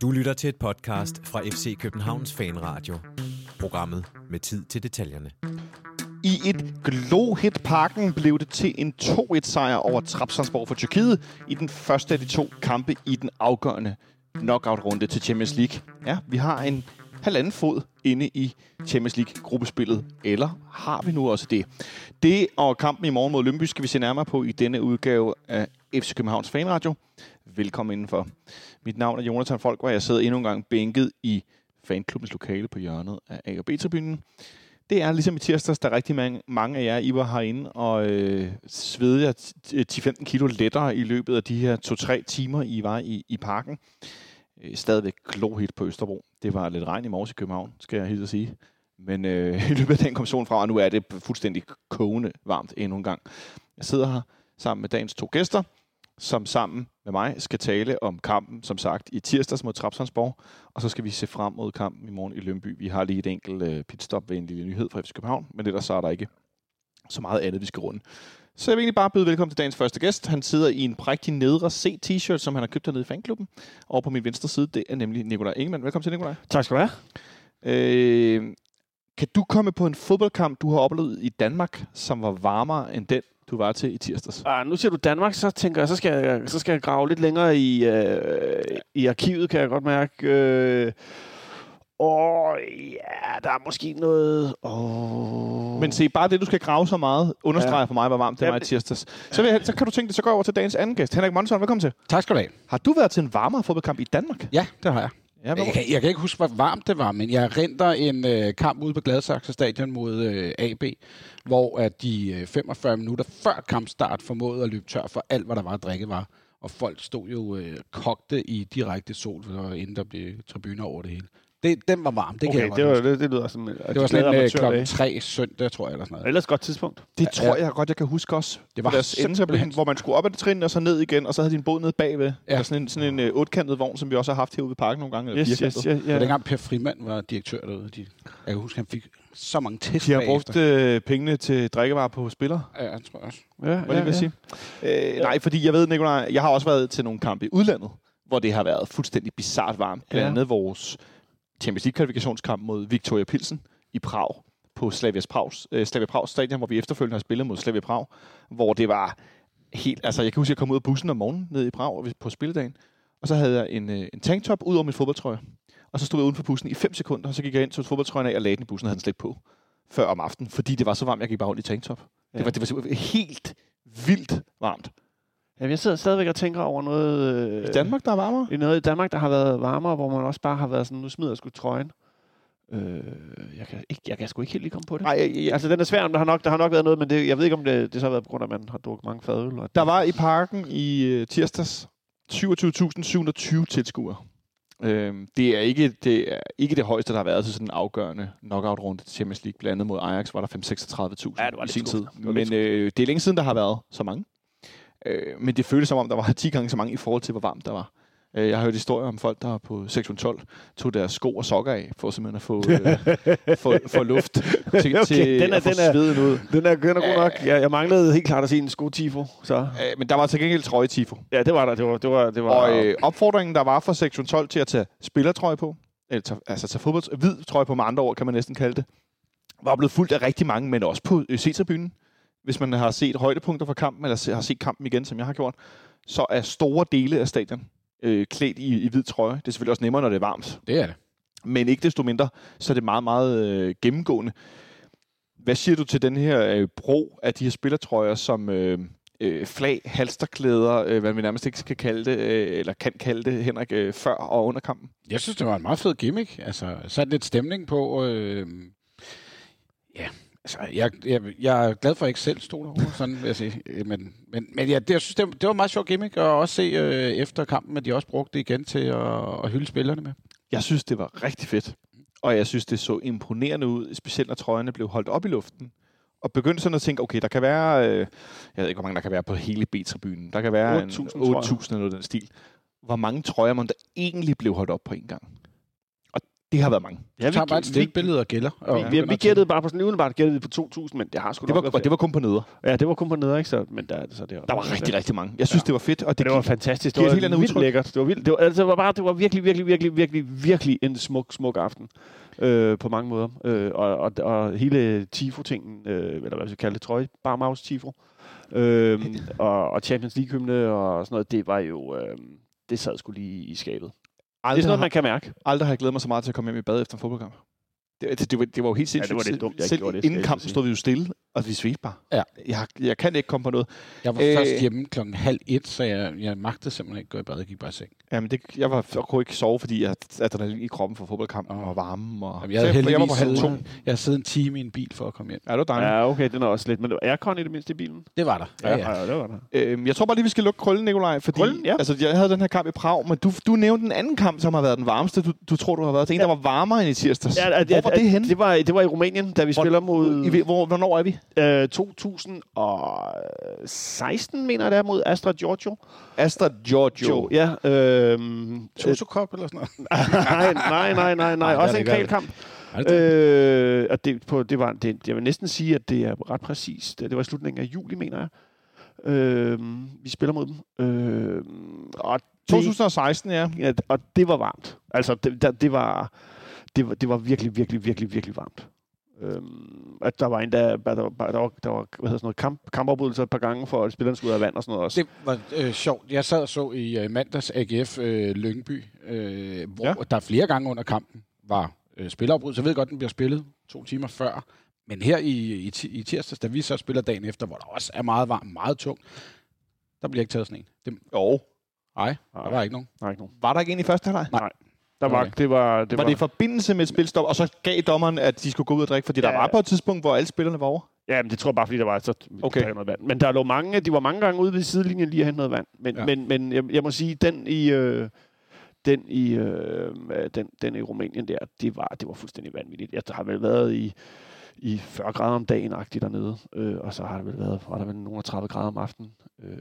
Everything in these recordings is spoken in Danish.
Du lytter til et podcast fra FC Københavns Fanradio. Programmet med tid til detaljerne. I et glohit parken blev det til en 2-1-sejr over Trabzonsborg for Tyrkiet i den første af de to kampe i den afgørende knockout-runde til Champions League. Ja, vi har en halvanden fod inde i Champions League-gruppespillet. Eller har vi nu også det? Det og kampen i morgen mod Lønby skal vi se nærmere på i denne udgave af FC Københavns Fanradio. Velkommen indenfor. Mit navn er Jonathan Folk, og jeg sidder endnu en gang bænket i fanklubbens lokale på hjørnet af A- og B-tribunen. Det er ligesom i tirsdags, der er rigtig mange, mange af jer, I var herinde og øh, svedede jer 10-15 kilo lettere i løbet af de her 2-3 timer, I var i, i parken. Øh, stadigvæk glohit på Østerbro. Det var lidt regn i morges i København, skal jeg helt sige. Men øh, i løbet af den kom solen fra, og nu er det fuldstændig kogende varmt endnu en gang. Jeg sidder her sammen med dagens to gæster, som sammen med mig skal tale om kampen, som sagt, i tirsdags mod Trabzonsborg, og så skal vi se frem mod kampen i morgen i Lønby. Vi har lige et enkelt øh, pitstop ved en lille nyhed fra FC København, men ellers så er der ikke så meget andet, vi skal runde. Så jeg vil egentlig bare byde velkommen til dagens første gæst. Han sidder i en prægtig nedre C-t-shirt, som han har købt hernede i fanklubben. Og på min venstre side, det er nemlig Nikolaj Ingemann. Velkommen til, Nikolaj. Tak skal du have. Øh, kan du komme på en fodboldkamp, du har oplevet i Danmark, som var varmere end den, du var til i tirsdags? Ah, nu siger du Danmark, så tænker jeg, så skal jeg, så skal jeg grave lidt længere i, øh, i arkivet, kan jeg godt mærke. Øh, og ja, der er måske noget... Oh. Men se, bare det, du skal grave så meget, understreger ja. for mig, hvor varmt det Ja, var i det- tirsdags. Så, vil jeg, så kan du tænke dig, så går jeg over til dagens anden gæst. Henrik Monson, velkommen til. Tak skal du have. Har du været til en varmere fodboldkamp i Danmark? Ja, det har jeg. Ja, Jeg kan, jeg kan ikke huske, hvor varmt det var, men jeg renter en øh, kamp ude på Gladsaxe Stadion mod øh, AB, hvor at de øh, 45 minutter før kampstart formåede at løbe tør for alt, hvad der var at drikke var. Og folk stod jo øh, kogte i direkte sol, for inden der blev tribuner over det hele. Det, den var varm, det kan jeg okay, det, var, det, det lyder som... det var sådan en øh, klokken 3 søndag, tror jeg, eller sådan noget. Ellers et godt tidspunkt. det tror jeg godt, jeg kan huske også. Det var simpelthen- hvor man skulle op ad det trin, og så ned igen, og så havde de en båd nede bagved. Ja. Ja. Eller sådan en, sådan en øh, otkantet vogn, som vi også har haft herude ved parken nogle gange. Eller Yes, yes, ja, Ja. ja. dengang Per Frimand var direktør derude, de, jeg kan huske, han fik så mange test De har brugt øh, pengene til drikkevarer på spillere. Ja, jeg tror også. ja, Hvad ja, ja. sige? Øh, nej, fordi jeg ved, Nicolaj, jeg har også været til nogle kampe i udlandet, hvor det har været fuldstændig bizart varmt. Blandt Ja. andet vores Champions League-kvalifikationskamp mod Victoria Pilsen i Prag på Slavia Prags, øh, Slavia Prags stadion, hvor vi efterfølgende har spillet mod Slavia Prag, hvor det var helt... Altså, jeg kan huske, at jeg kom ud af bussen om morgenen nede i Prag på spilledagen, og så havde jeg en, øh, en tanktop ud over min fodboldtrøje. Og så stod jeg uden for bussen i 5 sekunder, og så gik jeg ind til fodboldtrøjen af og lagde den i bussen og havde den slet på før om aftenen, fordi det var så varmt, jeg gik bare rundt i tanktop. Ja. Det, var, det var helt vildt varmt. Jamen, jeg sidder stadigvæk og tænker over noget... Øh, I Danmark, der er varmere? I noget i Danmark, der har været varmere, hvor man også bare har været sådan, nu smider jeg sgu trøjen. Øh, jeg, kan ikke, jeg kan sgu ikke helt lige komme på det. Nej, jeg, jeg, Altså, den er svær, men der har nok, der har nok været noget, men det, jeg ved ikke, om det, det så har været på grund af, at man har drukket mange fadøl. Og der var i parken i øh, tirsdags 27.720 tilskuere. Øhm, det, er ikke, det er ikke det højeste, der har været til sådan en afgørende knockout-runde til Champions League. Blandt andet mod Ajax var der 5-36.000 Ja, i sin tid. Men øh, det er længe siden, der har været så mange. Øh, men det føltes som om, der var 10 gange så mange i forhold til, hvor varmt der var. Øh, Jeg har hørt historier om folk, der på sektion 12 tog deres sko og sokker af, for simpelthen at få, øh, få, få luft til, Okay, til den er- at få den er- sveden ud. Den er, den er god nok. Jeg, jeg manglede helt klart at se en skotifo. Så. Øh, Men der var til gengæld trøje tifo. Ja, det var der. Det var, det var, det var, Og øh, opfordringen, der var fra sektion 12 til at tage spillertrøje på, eller tage, altså tage fodbold, hvid trøje på med andre ord, kan man næsten kalde det, var blevet fuldt af rigtig mange, men også på øh, C-tribunen. Hvis man har set højdepunkter fra kampen, eller har set kampen igen, som jeg har gjort, så er store dele af stadion øh, klædt i, i hvid trøje. Det er selvfølgelig også nemmere, når det er varmt. Det er det. Men ikke desto mindre, så er det meget, meget øh, gennemgående. Hvad siger du til den her øh, bro af de her spillertrøjer, som øh, øh, flag, halsterklæder, øh, hvad vi nærmest ikke skal kalde det, øh, eller kan kalde det, Henrik, øh, før og under kampen? Jeg synes, det var en meget fed gimmick. Altså, sat lidt stemning på. Øh, ja, altså, jeg, jeg, jeg er glad for, at jeg ikke selv stod derovre, sådan vil jeg sige. Øh, Men, men, men ja, det, jeg synes, det, det var meget sjov gimmick, og også se øh, efter kampen, at de også brugte det igen til at, at hylde spillerne med. Jeg synes, det var rigtig fedt. Og jeg synes, det så imponerende ud, specielt når trøjerne blev holdt op i luften. Og begyndte sådan at tænke, okay, der kan være, øh, jeg ved ikke, hvor mange der kan være på hele B-tribunen. Der kan være 8.000, en tror jeg. 8.000 eller noget den stil. Hvor mange trøjer man der egentlig blev holdt op på en gang? Det har været mange. Ja, Vi tager bare et vi, stillbillede og gælder. Og vi, vi, vi gættede bare på sådan umiddelbart gættede vi på 2.000, men det har sgu Det nok var, været og det var kun på neder. Ja, det var kun på neder, ikke? Så, men der, så det var, Der var rigtig, rigtig mange. Jeg synes, Ja. det var fedt, og det, Det, var gik- fantastisk. Det var et helt andet vildt udtryk. lækkert. Det var, vildt. Det var, altså, det var bare, det var virkelig, virkelig, virkelig, virkelig, virkelig en smuk, smuk aften. Øh, på mange måder. Øh, og, og, og hele Tifo-tingen, øh, eller hvad vi skal kalde det, trøje, Barmaus Tifo, øh, og, og Champions League-hymne og sådan noget, det var jo, øh, det sad sgu lige i skabet. Det er aldrig, sådan noget, man kan mærke. aldrig har jeg glædet mig så meget til at komme hjem i bad efter en fodboldkamp. Det, det, det, var, det var jo helt sindssygt. det var lidt Selv- dumt, jeg Selv gjorde det, inden kampen stod vi jo stille, og vi svedte bare. Ja. Jeg, jeg kan ikke komme på noget. Jeg var Øh. øh, først hjemme klokken halv et, så jeg, jeg magtede simpelthen ikke gå i bad. Jeg gik bare i seng. Jamen, det, jeg, var, jeg kunne ikke sove, fordi jeg adrenalin i kroppen for fodboldkampen og varme. Og, Jamen, jeg, havde så jeg, jeg var på halv to. jeg siddet en time i en bil for at komme hjem. Ja, det var dejligt. Ja, okay, den er også lidt. Men er Con i det mindste i bilen? Det var der. Ja, ja. ja det var der. Øhm, jeg tror bare lige, vi skal lukke krøllen, Nikolaj. Fordi, Krøllen, ja. Altså, jeg havde den her kamp i Prag, men du, du nævnte en anden kamp, som har været den varmeste. Du, du tror, du har været til en, der var varmere end i tirsdags. Ja, at, Hvor at, var det henne? Det var, det var i Rumænien, da vi Hvor- spiller mod I, hvor, hvornår er vi? Øh, 2016, mener jeg det er, mod Astra Giorgio. Astra Giorgio. Ja, øhm, Toso Cup eller sådan noget. nej, nej, nej, nej, Også en kvalkamp. Øh, og det, på, det var, det, jeg vil næsten sige, at det er ret præcist. Det var i slutningen af juli, mener jeg. Øh, vi spiller mod dem. Øh, og det, 2016, ja. ja, og det var varmt. Altså, det, der, det, var, det, var, det var virkelig, virkelig, virkelig, virkelig varmt. Øhm, at der var en, der, der, var, der, var, der var hvad hedder sådan noget, kamp, kampafbrydelser et par gange, for at spillerne skulle ud af vand og sådan noget også. Det var øh, sjovt. Jeg sad og så i øh, mandags AGF øh, Lyngby, øh, hvor Ja. der flere gange under kampen var øh, spillerafbrud. Så jeg ved godt, den bliver spillet to timer før. Men her i, i, i tirsdags, da vi så spiller dagen efter, hvor der også er meget varmt, meget tungt, der bliver ikke taget sådan en. Det, Jo. nej, der var ikke nogen. Nej, ikke nogen. Var der ikke en i første halvleg? Der var, Okay. det var, det Det var, var det i forbindelse med et spilstop, og så gav dommeren, at de skulle gå ud og drikke? Fordi ja. der var på et tidspunkt, hvor alle spillerne var over. Ja, men det tror jeg bare, fordi der var så Okay. der noget vand. Men der lå mange, de var mange gange ude ved sidelinjen lige at hente noget vand. Men, ja. Men, men jeg, jeg, må sige, den i, øh, den i, øh, den, den i Rumænien der, det var, det var fuldstændig vanvittigt. Jeg har vel været i, i 40 grader om dagen agtigt dernede, øh, og så har der vel været, var der vel nogle 30 grader om aftenen. Øh.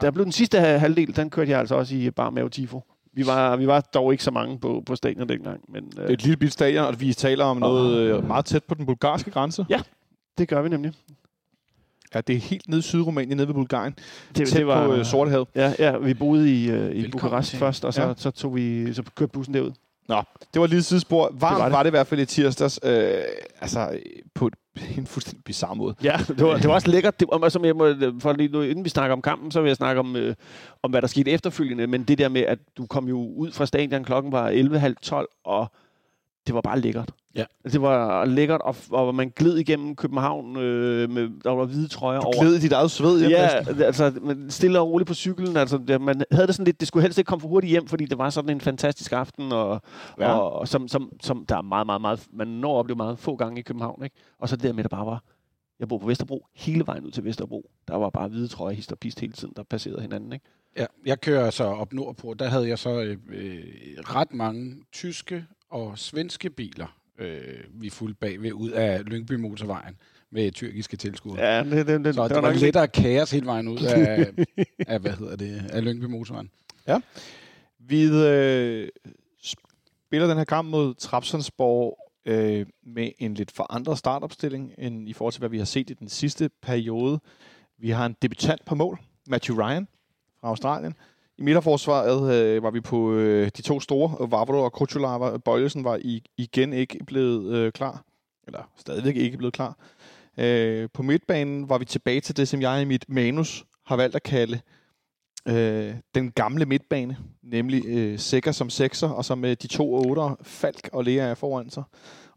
Der blev den sidste ha- halvdel, den kørte jeg altså også i bar mave tifo. Vi var, vi var dog ikke så mange på, på stadion dengang, men Det er øh, et lille bitte stadion, og vi taler om noget øh, meget tæt på den bulgarske grænse. Ja. det gør vi nemlig. Ja, det er helt nede i Sydrumænien, nede ved Bulgarien. Det, Tæt på øh, Sortehavet. Ja, ja, vi boede i, øh, i Velkommen Bukarest til. først, og så, Ja. så, tog vi, så kørte bussen derud. Nå, det var lige et sidespor. Varmt det var var, det. det. var det i hvert fald i tirsdags. Øh, altså, øh, på en fuldstændig bizarre måde. Ja, det var, det var også lækkert. Det, var, som jeg må, for lige nu, inden vi snakker om kampen, så vil jeg snakke om, øh, om hvad der skete efterfølgende. Men det der med, at du kom jo ud fra stadion, klokken var 11.30, og det var bare lækkert. Ja. Det var lækkert, og, og man gled igennem København øh, med, der var hvide trøjer Du over. gled i dit eget sved hjem Ja, næsten. altså men stille og roligt på cyklen. Altså, det, man havde det sådan lidt, det skulle helst ikke komme for hurtigt hjem, fordi det var sådan en fantastisk aften, og, Ja. og, og som, som, som, der er meget, meget, meget, man når at opleve meget få gange i København, ikke? Og så det der med, der bare var, jeg bor på Vesterbro, hele vejen ud til Vesterbro, der var bare hvide trøjer, hist og pist hele tiden, der passerede hinanden, ikke? Ja, jeg kører så op nordpå. Der havde jeg så øh, øh, ret mange tyske og svenske biler, øh, vi fulgte bagved ud af Lyngby Motorvejen med tyrkiske tilskuere. Ja, det, det, det, Så det, var var lettere kaos hele vejen ud af, af hvad hedder det, af Lyngby Motorvejen. Vi øh, spiller den her kamp mod Trabzonsborg øh, med en lidt forandret startopstilling end i forhold til, hvad vi har set i den sidste periode. Vi har en debutant på mål, Matthew Ryan fra Australien. I midterforsvaret øh, var vi på øh, de to store, Vavro og Kutsulava. Bøjlesen var i, igen ikke blevet øh, klar, eller stadigvæk ikke blevet klar. Øh, på midtbanen var vi tilbage til det, som jeg i mit manus har valgt at kalde øh, den gamle midtbane, nemlig øh, Sækker som sekser, og så med de to otter, Falk og Lea er foran sig.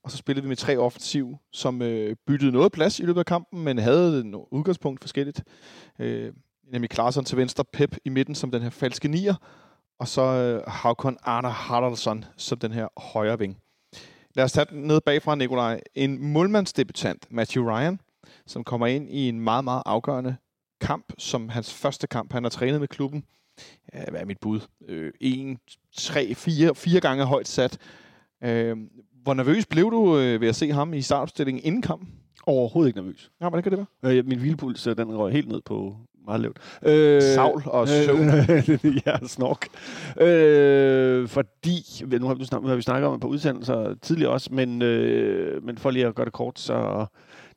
Og så spillede vi med tre offensiv, som øh, byttede noget plads i løbet af kampen, men havde noget udgangspunkt forskelligt. Øh, nemlig Klarsson til venstre, Pep i midten som den her falske nier, og så øh, Haukon Arne Haraldsson som den her højre ving. Lad os tage den ned bagfra, Nikolaj. En målmandsdebutant, Matthew Ryan, som kommer ind i en meget, meget afgørende kamp, som hans første kamp. Han har trænet med klubben. Ja, hvad er mit bud? Øh, en, tre, fire, fire gange højt sat. Øh, hvor nervøs blev du øh, ved at se ham i startopstillingen inden kampen? overhovedet ikke nervøs. Ja, hvordan kan det være? Øh, min hvilepuls, øh, den røg helt ned på meget lavt. Øh, Savl og søvn. ja, snork. Øh, fordi, nu har, vi, nu har vi snakket om det på udsendelser tidligere også, men, øh, men for lige at gøre det kort, så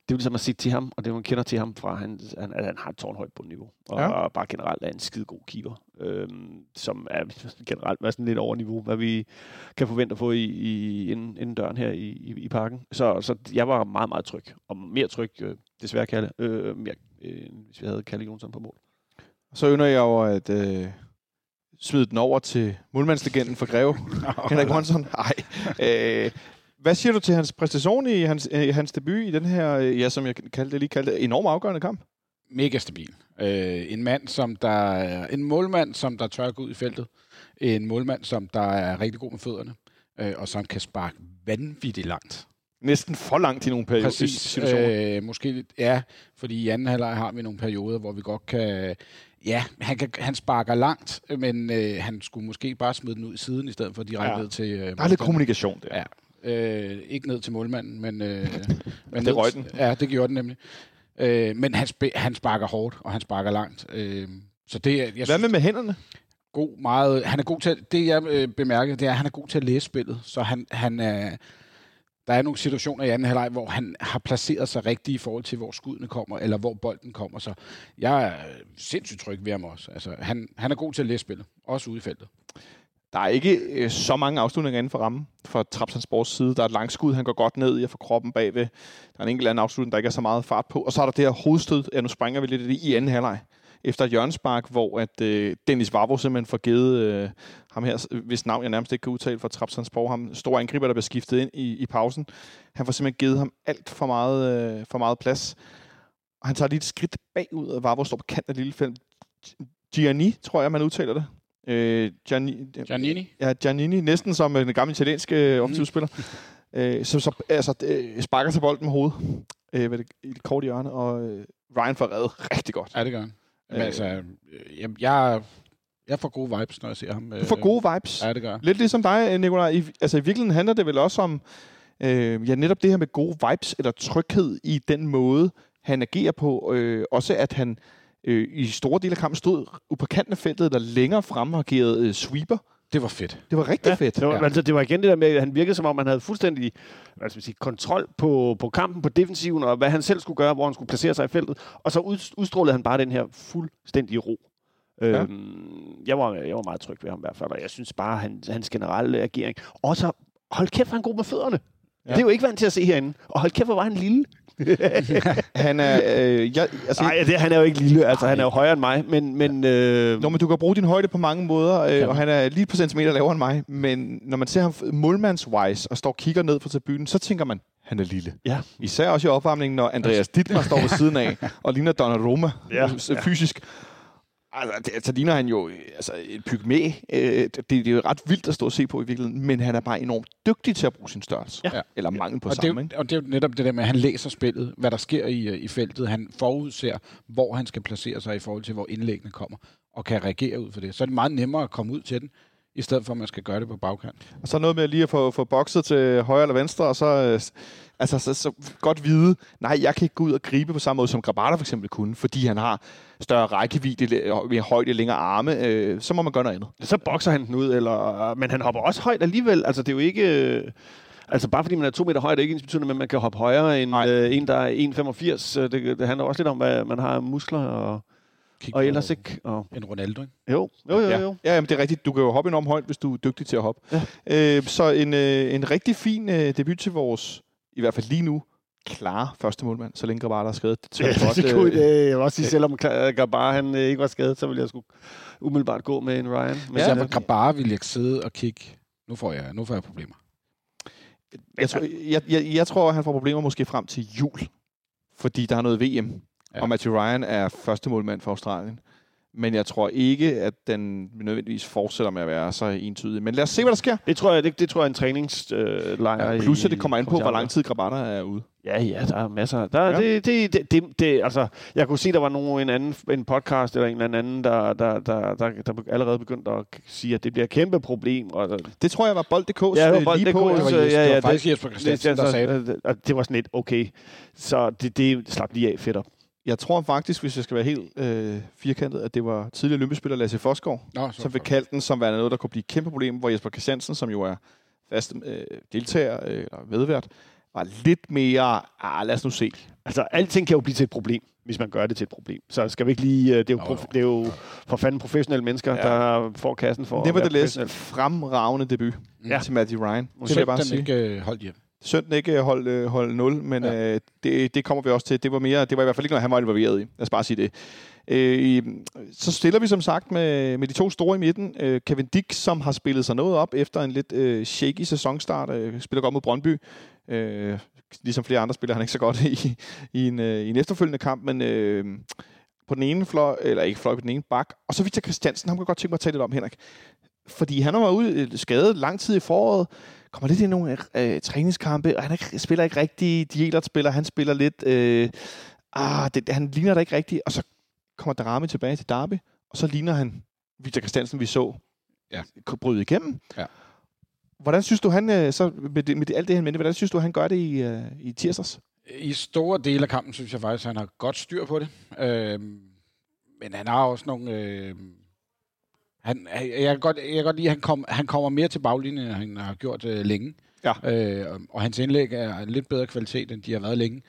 det er ligesom at sige til ham, og det man kender til ham fra, han, han, at han har et tårnhøjt bundniveau, og, Ja. og bare generelt er en skide god keeper, øh, som er generelt er sådan lidt over niveau, hvad vi kan forvente at få i, i inden, inden døren her i, i, i parken. Så, så jeg var meget, meget tryg, og mere tryg, øh, desværre øh, mere, øh, end hvis vi havde Kalle Jonsson på mål. Så ynder jeg over at øh, smide den over til målmandslegenden for Greve. Henrik Monson. Nej. Øh, hvad siger du til hans præstation i hans, øh, hans debut i den her, øh, ja, som jeg kaldte det, lige kaldte det, enormt afgørende kamp? Mega stabil. Øh, en mand, som der er, en målmand, som der tør gå ud i feltet. En målmand, som der er rigtig god med fødderne, øh, og som kan sparke vanvittigt langt. Næsten for langt i nogle perioder. Præcis. situationer. Øh, måske lidt, ja, fordi i anden halvleg har vi nogle perioder, hvor vi godt kan... Ja, han, kan, han sparker langt, men øh, han skulle måske bare smide den ud i siden, i stedet for direkte Ja. ned til... Øh, Der er lidt modstanderen. kommunikation der. Ja. Øh, ikke ned til målmanden, men... Øh, men Det røg den. Ja, det gjorde den nemlig. Øh, men han, sp- han sparker hårdt, og han sparker langt. Øh, så det er, jeg Hvad synes, med med hænderne? god meget... Han er god til... at- Det, jeg øh, bemærkede, det er, at han er god til at læse spillet. Så han, han er... Der er nogle situationer i anden halvleg, hvor han har placeret sig rigtigt i forhold til, hvor skuddene kommer, eller hvor bolden kommer. Så jeg er sindssygt tryg ved ham også. Altså, han, han er god til at læse spillet, også ude i feltet. Der er ikke øh, så mange afslutninger inden for rammen for Trapsandsports side. Der er et langskud, han går godt ned i at få kroppen bagved. Der er en enkelt anden afslutning, der ikke er så meget fart på. Og så er der det her hovedstød, ja, nu springer vi lidt i det, i anden halvleg. Efter et hjørnespark, hvor at, øh, Dennis Vavro simpelthen får givet øh, ham her, hvis navn jeg nærmest ikke kan udtale for Trapsandsport, ham store angriber, der bliver skiftet ind i, i pausen. Han får simpelthen givet ham alt for meget, øh, for meget plads. Og han tager lige et skridt bagud, og Vavro står på kanten af lille felt. Gianni, tror jeg, man udtaler det. Øh, Gianni, Giannini? Ja, Giannini, næsten som den gamle italienske øh, offensivspiller, øh, som så altså, øh, sparker til bolden med hovedet øh, ved det, i det korte hjørne, og øh, Ryan får reddet rigtig godt. Ja, det gør han. Men Øh. altså, øh, jeg, jeg, jeg får gode vibes, når jeg ser ham. Du får gode vibes. Ja, det gør. Lidt ligesom dig, Nikolaj. I, altså i virkeligheden handler det vel også om øh, ja, netop det her med gode vibes, eller tryghed i den måde, han agerer på. Øh, også at han øh, i store dele af kampen stod på kanten af feltet, eller længere fremme og agerede øh, sweeper. Det var fedt. Det var rigtig ja, fedt. Det var, Ja. altså, det var igen det der med, at han virkede som om, han havde fuldstændig hvad skal man sige, kontrol på, på kampen, på defensiven, og hvad han selv skulle gøre, hvor han skulle placere sig i feltet. Og så ud, udstrålede han bare den her fuldstændige ro. Ja. Øhm, jeg, var, jeg var meget tryg ved ham i hvert fald, og jeg synes bare, han, hans generelle agering. Og så, hold kæft, er han god med fødderne. Ja. Det er jo ikke vant til at se herinde. Og hold kæft, hvor var han lille. Han er... Øh, jeg, altså, Nej, det, han er jo ikke lille. Altså, han er jo højere end mig. Men, men øh, Nå, men du kan bruge din højde på mange måder, øh, og han er lige på centimeter lavere end mig. Men når man ser ham målmandswise og står og kigger ned fra tribunen, så tænker man, han er lille. ja, Især også i opvarmningen, når Andreas Dittmar står ved siden af og ligner Donnarumma Ja. ja, fysisk. Altså, det, så ligner han jo øh, altså, et pygmæ. Øh, det, det er jo ret vildt at stå og se på i virkeligheden, men han er bare enormt dygtig til at bruge sin størrelse. Ja. Eller mangel på og, det, samme, jo- ikke? og det er jo netop det der med, at han læser spillet, hvad der sker i, øh, i feltet. Han forudser, hvor han skal placere sig i forhold til, hvor indlæggene kommer, og kan reagere ud for det. Så er det meget nemmere at komme ud til den, i stedet for, at man skal gøre det på bagkant. Og så noget med lige at få, få bokset til højre eller venstre, og så, øh, altså, så, så godt vide, nej, jeg kan ikke gå ud og gribe på samme måde, som Grabata for eksempel kunne, fordi han har større rækkevidde, og mere højde, længere arme, øh, så må man gøre noget andet. så bokser han den ud, eller, men han hopper også højt alligevel. Altså, det er jo ikke... øh, Altså, bare fordi man er to meter høj, er det ikke ens betydende, at man kan hoppe højere end Nej. øh, en, der er 1,85. Øh, Det, det handler også lidt om, hvad man har muskler og, Kig og ellers ikke. Og, En Ronaldo, ikke? jo, jo, jo, Ja, jo. ja jamen, det er rigtigt. Du kan jo hoppe enormt højt, hvis du er dygtig til at hoppe. Ja. Øh, så en, øh, en rigtig fin øh, debut til vores, i hvert fald lige nu, klare første målmand, så længe Grabata er skadet. Det, Ja, jeg det godt, kunne, øh, det, jeg vil også sige, selvom Kla- Gabar han øh, ikke var skadet, så ville jeg sgu umiddelbart gå med en Ryan. Men Ja, jeg var Grabar, ville jeg sidde og kigge. Nu får jeg, nu får jeg problemer. jeg, tror, jeg, jeg, jeg tror, han får problemer måske frem til jul, fordi der er noget VM, ja. og Matthew Ryan er første målmand for Australien. Men jeg tror ikke, at den nødvendigvis fortsætter med at være så entydig. Men lad os se, hvad der sker. det tror jeg, det, det tror jeg er en træningslejr. Øh, Ja, plus, at det kommer an på, hvor lang tid Grabata er ude. Ja, ja, der er masser. Der, Ja. det, det, det, det, det, altså, jeg kunne se, der var nogen, en anden en podcast eller en eller anden, der, der, der, der, der allerede begyndte at sige, at det bliver et kæmpe problem. Og, Det tror jeg var Bold.dk's Ja, det var øh, Bold.dk, lige på. så- øh, ja, det ja, var det- faktisk Jesper Christiansen, der sagde det. det, det var sådan lidt okay. Så det, det slap lige af fedt op. Jeg tror faktisk, hvis jeg skal være helt øh, firkantet, at det var tidligere olympispiller Lasse Fosgaard, Nå, så som vil kalde den som værende noget, der kunne blive et kæmpe problem, hvor Jesper Christiansen, som jo er fast øh, deltager øh, eller medvært, var lidt mere, ah, lad os nu se. Altså, alting kan jo blive til et problem, hvis man gør det til et problem. Så skal vi ikke lige... øh, Det er jo, prof- det er jo for fanden professionelle mennesker, Ja. der får kassen for Det var det læs fremragende debut ja. til Matthew Ryan. Det vil jeg bare den sige. ikke øh, holdt hjem. Sønden ikke holdt øh, hold 0, men Ja. øh, det, det kommer vi også til. Det var, mere, det var i hvert fald ikke noget, han var involveret i. Lad os bare sige det. Øh, i- så stiller vi som sagt med, med de to store i midten. Øh, Kevin Dick, som har spillet sig noget op efter en lidt øh, shaky sæsonstart. Øh, spiller godt mod Brøndby. Øh, ligesom flere andre spiller han ikke så godt i, i, en, øh, i en efterfølgende kamp, men øh, på den ene fløj, eller ikke fløj på den ene bak. Og så Victor Christiansen, ham kan godt tænke mig at tale lidt om, Henrik. Fordi han været ude øh, skadet lang tid i foråret, kommer lidt i nogle øh, træningskampe, og han ikke- spiller ikke rigtig, Dielert spiller, han spiller lidt, øh, ah, det, han ligner der ikke rigtigt, og så kommer Darami tilbage til Derby, og så ligner han Victor Christiansen, vi så Ja. bryde igennem. Ja. Hvordan synes du, han, øh, så med, det, med det, alt det her med hvordan synes du, han gør det i, øh, i tirsdags? I store dele af kampen synes jeg faktisk, at han har godt styr på det. Øhm, men han har også nogle... Øh, han, jeg, kan godt, jeg kan godt lide, at han, kom, han kommer mere til baglinjen, end han har gjort øh, længe. Ja. Øh, og- hans indlæg er lidt bedre kvalitet, end de har været længe.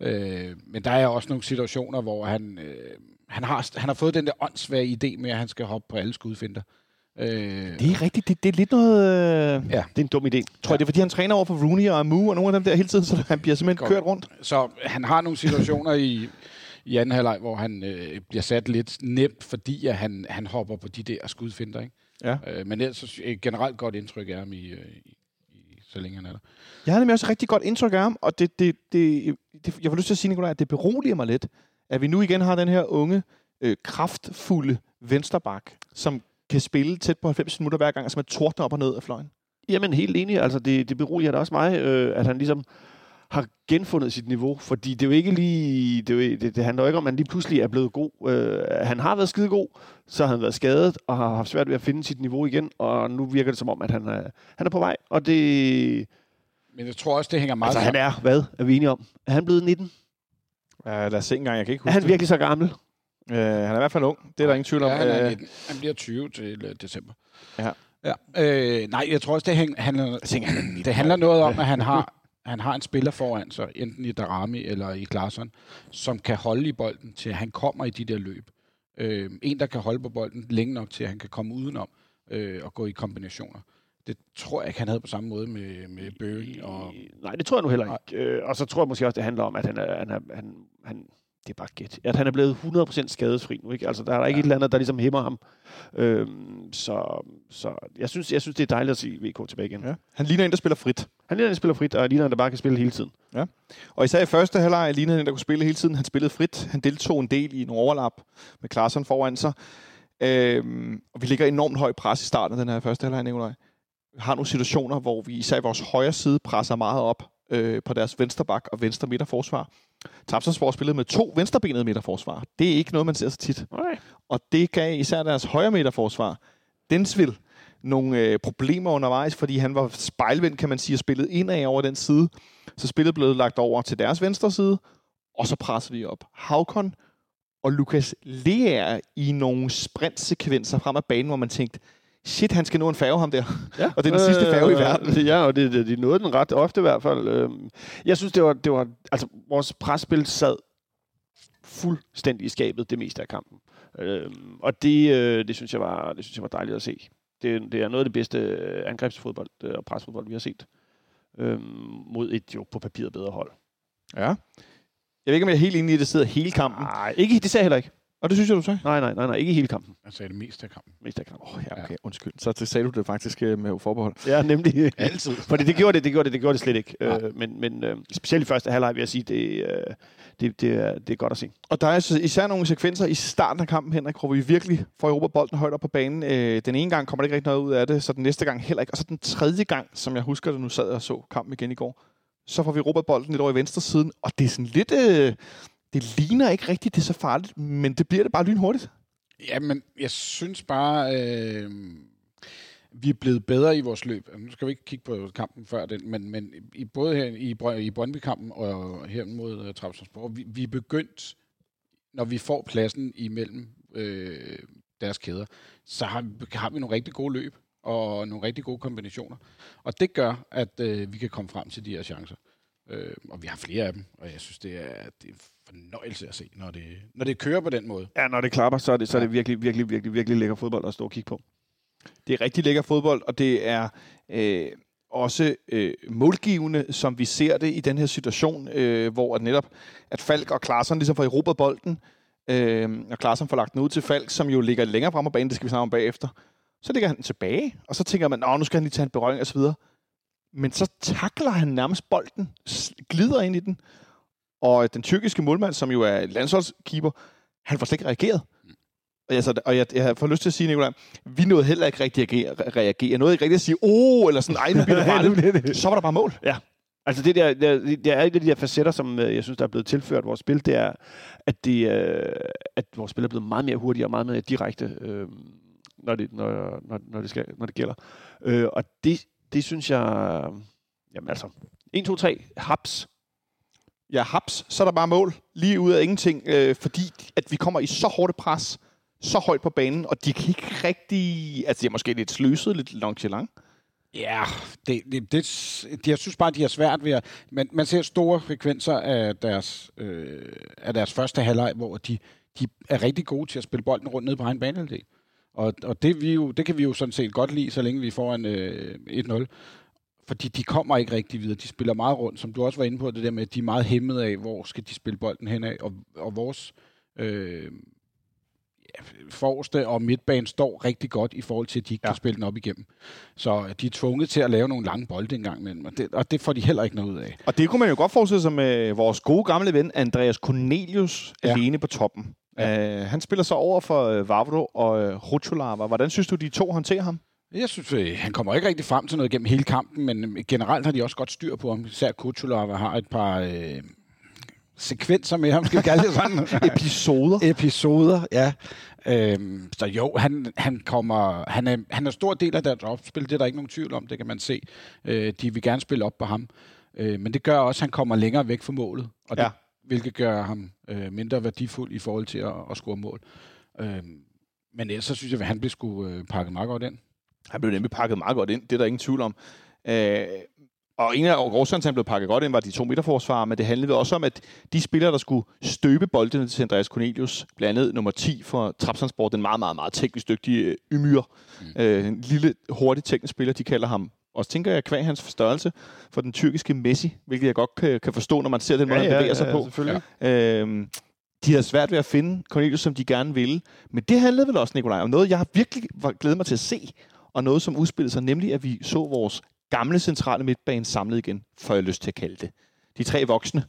Øh, men der er også nogle situationer, hvor han, øh, han, har, han har fået den der åndssvage idé med, at han skal hoppe på alle skudfinder. Øh, Det er rigtigt, det, det er lidt noget... Øh, Ja. Det er en dum idé. Tror jeg, det er, fordi han træner over for Rooney og Amu og nogle af dem der hele tiden, så han bliver simpelthen Godt. kørt rundt. Så han har nogle situationer i, i anden halvleg, hvor han øh, bliver sat lidt nemt, fordi at han, han hopper på de der skudfinder. Ikke? Ja. Øh, men ellers så et generelt godt indtryk af ham, i, øh, i, i, så længe han er der. Jeg har nemlig også et rigtig godt indtryk af ham, og det, det, det, det, jeg får lyst til at sige, Nicolaj, at det beroliger mig lidt, at vi nu igen har den her unge, øh, kraftfulde vensterbak, som kan spille tæt på 90 minutter hver gang, og som er tordner op og ned af fløjen. Jamen, helt enig. Altså, det, det beroliger da også mig, øh, at han ligesom har genfundet sit niveau, fordi det er jo ikke lige, det, er jo, det, det handler jo ikke om, at han lige pludselig er blevet god. Øh, han har været skide god, så har han været skadet og har haft svært ved at finde sit niveau igen, og nu virker det som om, at han er, han er på vej, og det... Men jeg tror også, det hænger meget Altså, han er, hvad er vi enige om? Er han blevet 19? Uh, lad os se en gang, jeg kan ikke Er huske han virkelig så gammel? det. Uh, han er i hvert fald ung, det er der ingen tvivl om. Ja, han, er Øh, 19. han bliver 20 til øh, december. Ja. ja. Øh, nej, jeg tror også, det, hæng, handler, tænker, han er 19 det handler noget om, at han har, han har en spiller foran sig, enten i Darami eller i Klaasson, som kan holde i bolden, til han kommer i de der løb. Øh, en, der kan holde på bolden længe nok til, at han kan komme udenom øh, og gå i kombinationer. Det tror jeg ikke, han havde på samme måde med, med Bøgen. Og, Nej, det tror jeg nu heller ikke. Øh, og så tror jeg måske også, det handler om, at han er, han er, han, han, det er bare gæt. At han er blevet 100% skadesfri nu. Ikke? Altså, der er der ikke Ja. et eller andet, der ligesom hæmmer ham. Øhm, så så jeg, synes, jeg synes, det er dejligt at se VK tilbage igen. Ja. ja. Han ligner en, der spiller frit. Han ligner, en, der spiller frit, og ligner, en, der bare kan spille hele tiden. Og især i første halvleg lignede han, der kunne spille hele tiden. Han spillede frit. Han deltog en del i en overlap med Klaarsson foran sig. Øhm, og vi ligger enormt højt pres i starten af den her første halvleg, Nikolaj. Vi har nogle situationer, hvor vi især i vores højre side presser meget op øh, på deres venstre bak og venstre midterforsvar. Trapsonsborg spillede med to venstrebenede midterforsvar. Det er ikke noget, man ser så tit. Nej. Og det gav især deres højre midterforsvar, Densville, nogle øh, problemer undervejs, fordi han var spejlvendt, kan man sige, og spillet indad over den side. Så spillet blev lagt over til deres venstre side, og så pressede de op. Havkon og Lukas Leer i nogle sprintsekvenser frem af banen, hvor man tænkte, shit, han skal nå en færge ham der. Ja. Og det er den sidste færge i verden. Ja, og det, det, de nåede den ret ofte i hvert fald. Øhm, Jeg synes, det var, det var altså, vores presspil sad fuldstændig i skabet det meste af kampen. Øhm, og det, øh, det, synes jeg var, det synes jeg var dejligt at se. Det, det er noget af det bedste øh, angrebsfodbold øh, og presfodbold, vi har set. Øhm, mod et jo på papiret bedre hold. Ja. Jeg ved ikke, om jeg er helt enig i, at det sidder hele kampen. Nej, ikke, det sagde jeg heller ikke. Og det synes jeg, du sagde? Nej, nej, nej, nej, ikke i hele kampen. jeg sagde det meste af kampen. Mest af kampen. Åh, oh, ja, okay, undskyld. Så det sagde du det faktisk øh, med forbehold. Ja, nemlig. Altid. Fordi det gjorde det, det gjorde det, det gjorde det slet ikke. Nej. Øh, men men øh, specielt i første halvleg vil jeg sige, det, øh, det, det, er, det er godt at se. Og der er altså især nogle sekvenser i starten af kampen, Henrik, hvor vi virkelig får Europa bolden højt op på banen. Øh, den ene gang kommer der ikke rigtig noget ud af det, så den næste gang heller ikke. Og så den tredje gang, som jeg husker det, nu sad og så kampen igen i går, så får vi Europa bolden lidt over i venstre siden, og det er sådan lidt... Øh, det ligner ikke rigtigt, det er så farligt, men det bliver det bare lynhurtigt. Ja, men jeg synes bare, øh, vi er blevet bedre i vores løb. Nu skal vi ikke kigge på kampen før den, men, men i, både her i, Brø- i Brøndby-kampen og her mod øh, uh, Trabzonspor, vi, vi er begyndt når vi får pladsen imellem øh, deres kæder, så har, har vi nogle rigtig gode løb og nogle rigtig gode kombinationer. Og det gør, at øh, vi kan komme frem til de her chancer. Øh, og vi har flere af dem, og jeg synes, det er, det er fornøjelse at se, når det, når det kører på den måde. Ja, når det klapper, så er det, så er det virkelig, virkelig, virkelig, virkelig lækker fodbold at stå og kigge på. Det er rigtig lækker fodbold, og det er øh, også øh, målgivende, som vi ser det i den her situation, øh, hvor at netop at Falk og Klaarsson ligesom får erobret bolden, øh, og Klaarsson får lagt den ud til Falk, som jo ligger længere frem på banen, det skal vi snakke om bagefter. Så ligger han tilbage, og så tænker man, at nu skal han lige tage en berøring og så videre. Men så takler han nærmest bolden, glider ind i den, og den tyrkiske målmand, som jo er landsholdskeeper, han får slet ikke reageret. Og, jeg, så, og jeg, jeg får lyst til at sige, Nicolaj, vi nåede heller ikke rigtig at reagere. reagere. Nåede ikke rigtig at sige, oh, eller sådan, ej, nu bliver det farligt. Så var der bare mål. Ja. Altså det der, det, det er et af de der facetter, som øh, jeg synes, der er blevet tilført vores spil, det er, at, det, øh, at vores spil er blevet meget mere hurtigere og meget mere direkte, øh, når, det, når, når, når, det skal, når det gælder. Øh, og det, det synes jeg, jamen altså, 1, 2, 3, haps, Ja, haps, så er der bare mål. Lige ud af ingenting, øh, fordi at vi kommer i så hårdt pres, så højt på banen, og de kan ikke rigtig... Altså, de er måske lidt sløset, lidt nonchalant. Ja, det, det, det, jeg synes bare, de har svært ved at... Man, man ser store frekvenser af deres, øh, af deres første halvleg, hvor de, de er rigtig gode til at spille bolden rundt ned på egen banehalvdel. Og, og det, vi jo, det kan vi jo sådan set godt lide, så længe vi får en øh, 1-0 fordi de kommer ikke rigtig videre. De spiller meget rundt, som du også var inde på, det der med, at de er meget hæmmet af, hvor skal de spille bolden hen af, og, og vores øh, ja, forreste og midtbane står rigtig godt i forhold til, at de ikke ja. kan spille den op igennem. Så de er tvunget til at lave nogle lange bolde engang imellem, og det, og det får de heller ikke noget ud af. Og det kunne man jo godt forestille sig med vores gode gamle ven, Andreas Cornelius, ja. alene på toppen. Ja. Uh, han spiller så over for uh, Vavro og uh, Rucholava. Hvordan synes du, de to håndterer ham? Jeg synes, øh, han kommer ikke rigtig frem til noget gennem hele kampen, men øh, generelt har de også godt styr på ham. Især Kutulov har et par øh, sekvenser med ham, skal vi kalde det sådan. Episoder. Episoder, ja. Øhm, så jo, han, han kommer, han er, han er stor del af deres opspil, det er der ikke nogen tvivl om, det kan man se. Øh, de vil gerne spille op på ham. Øh, men det gør også, at han kommer længere væk fra målet, og det, ja. hvilket gør ham øh, mindre værdifuld i forhold til at, at score mål. Øh, men ellers så synes jeg, at han bliver sgu øh, pakket meget godt ind. Han blev nemlig pakket meget godt ind, det er der ingen tvivl om. Øh, og en af årsagerne til, han blev pakket godt ind, var de to midterforsvarer, men det handlede også om, at de spillere, der skulle støbe boldene til Andreas Cornelius, blandt andet nummer 10 for Trapsandsport, den meget, meget, meget teknisk dygtige øh, Ymyr, mm. øh, en lille, hurtig teknisk spiller, de kalder ham og så tænker jeg, kvæg hans størrelse for den tyrkiske Messi, hvilket jeg godt kan, kan forstå, når man ser den måde, ja, han bevæger ja, sig ja, på. Selvfølgelig. Øhm, de havde svært ved at finde Cornelius, som de gerne ville. Men det handlede vel også, Nikolaj, om noget, jeg har virkelig glædet mig til at se og noget, som udspillede sig, nemlig at vi så vores gamle centrale midtbane samlet igen, får jeg lyst til at kalde det. De tre voksne,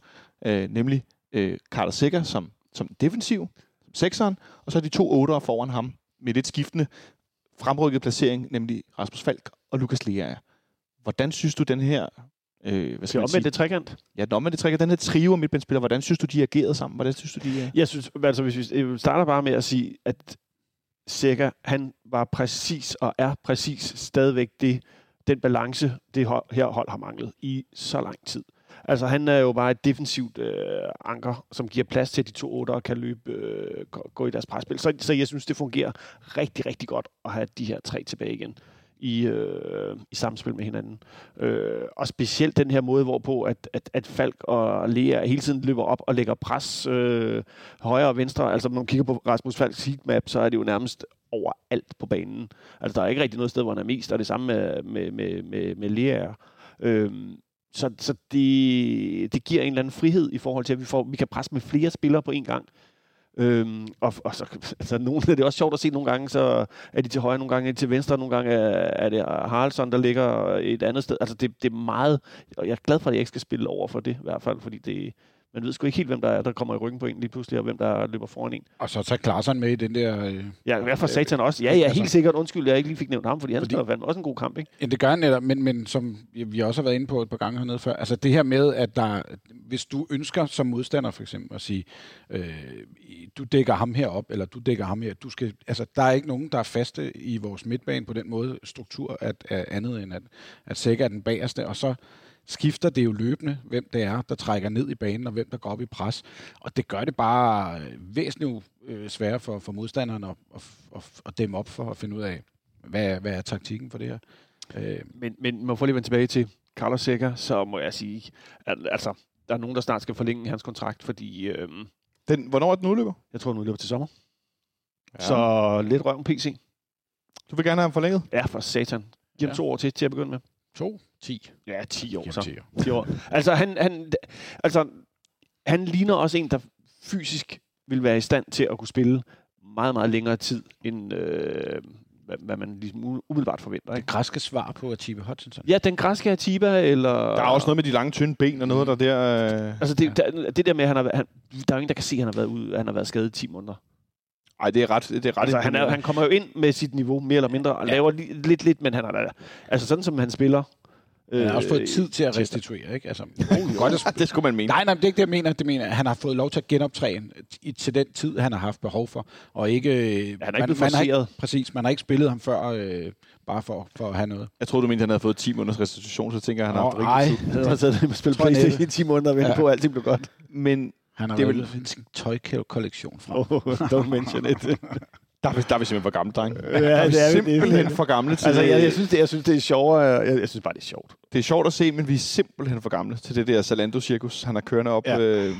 øh, nemlig øh, Carter Sikker som, som defensiv, sekseren, og så de to otter foran ham med lidt skiftende fremrykket placering, nemlig Rasmus Falk og Lukas Lea. Hvordan synes du, den her Øh, hvad skal det omvendte trekant? Ja, den omvendte trekant. Den her trio af midtbanespillere, hvordan synes du, de agerede sammen? Hvordan synes du, de... Er? Jeg synes, altså hvis vi starter bare med at sige, at Sikker, han var præcis og er præcis stadigvæk det, den balance, det her hold har manglet i så lang tid. Altså, han er jo bare et defensivt øh, anker, som giver plads til, at de to otter kan løbe, øh, gå i deres presspil. Så, så jeg synes, det fungerer rigtig, rigtig godt at have de her tre tilbage igen i, øh, i samspil med hinanden. Øh, og specielt den her måde, hvorpå at, at, at Falk og Lea hele tiden løber op og lægger pres øh, højre og venstre. Altså, når man kigger på Rasmus Falks heatmap, så er det jo nærmest overalt på banen. Altså, der er ikke rigtig noget sted, hvor han er mest, og det samme med, med, med, med, med Lea. Øh, så, så det, det giver en eller anden frihed i forhold til, at vi, får, vi kan presse med flere spillere på en gang. Øhm, og, og så, altså, nogle, det er også sjovt at se nogle gange, så er de til højre, nogle gange er de til venstre, nogle gange er, er det Haraldsson, der ligger et andet sted. Altså det, det er meget, og jeg er glad for, at jeg ikke skal spille over for det i hvert fald, fordi det, man ved sgu ikke helt, hvem der er, der kommer i ryggen på en lige pludselig, og hvem der løber foran en. Og så tager Klaarsson med i den der... Øh, ja, i hvert fald satan også. Ja, ja, helt altså, sikkert. Undskyld, jeg ikke lige fik nævnt ham, fordi han fordi, spiller også en god kamp, ikke? Ja, det gør han netop, men, men som vi også har været inde på et par gange hernede før, altså det her med, at der, hvis du ønsker som modstander for eksempel at sige, øh, du dækker ham herop, eller du dækker ham her, du skal, altså der er ikke nogen, der er faste i vores midtbane på den måde struktur, at, at andet end at, at Sækker er den bagerste, og så skifter det jo løbende, hvem det er, der trækker ned i banen, og hvem der går op i pres. Og det gør det bare øh, væsentligt øh, sværere for, for modstanderen at, at, at, at dæmme op for at finde ud af, hvad, er- hvad er taktikken for det her. Øh, Men, men man får lige vende tilbage til Carlos Sækker, så må jeg sige, at altså, der er nogen, der snart skal forlænge hans kontrakt, fordi øhm, Den, hvornår er den udløber? jeg tror, den udløber til sommer. Ja. Så lidt røven PC. Du vil gerne have ham forlænget? Ja, for satan. Giv ham Ja. to år til, til at begynde med. to, ti. Ja, 10 år Jamen, så. ti år. 10 år. Altså, han, han, altså, han ligner også en, der fysisk vil være i stand til at kunne spille meget, meget længere tid, end øh, hvad, hvad man ligesom umiddelbart forventer. Det Ikke? græske svar på Atiba Hutchinson. Ja, den græske Atiba, eller... Der er også noget med de lange, tynde ben og noget, der der... Øh... Altså, det, der, det der med, at han har, han, der er jo ingen, der kan se, at han har været, ude, han har været skadet i 10 måneder. Ej, det er ret... Det er ret Altså, han, er, han kommer jo ind med sit niveau, mere eller mindre, og laver li, lidt, lidt, men han har da... Altså, sådan som han spiller... Han har også fået øh, tid til at restituere, ikke? Altså, godt at det skulle man mene. Nej, nej, det er ikke det, jeg mener. Det mener, han har fået lov til at genoptræne i, til den tid, han har haft behov for. Og ikke, han Han er ikke blevet man har ikke. Præcis, man har ikke spillet ham før, øh, bare for, for at have noget. Jeg troede, du mente, han havde fået 10 måneders restitution, så tænker jeg, han har haft rigtig tid. Han har spillet Tror jeg Playstation i næppe. 10 måneder og ventet Ja. på, at alting blev godt. Men Han har Det er det vel- sin tøjkollektion fra. Oh, don't mention it. der er, vi, der er vi simpelthen for gamle, dreng. Ja, det er vi. simpelthen for gamle til altså, det. jeg, jeg, synes, det, jeg synes, det er sjovere. Jeg, jeg synes bare, det er sjovt. Det er sjovt at se, men vi er simpelthen for gamle til det der Zalando-cirkus, han har kørende op. Ja. Øh,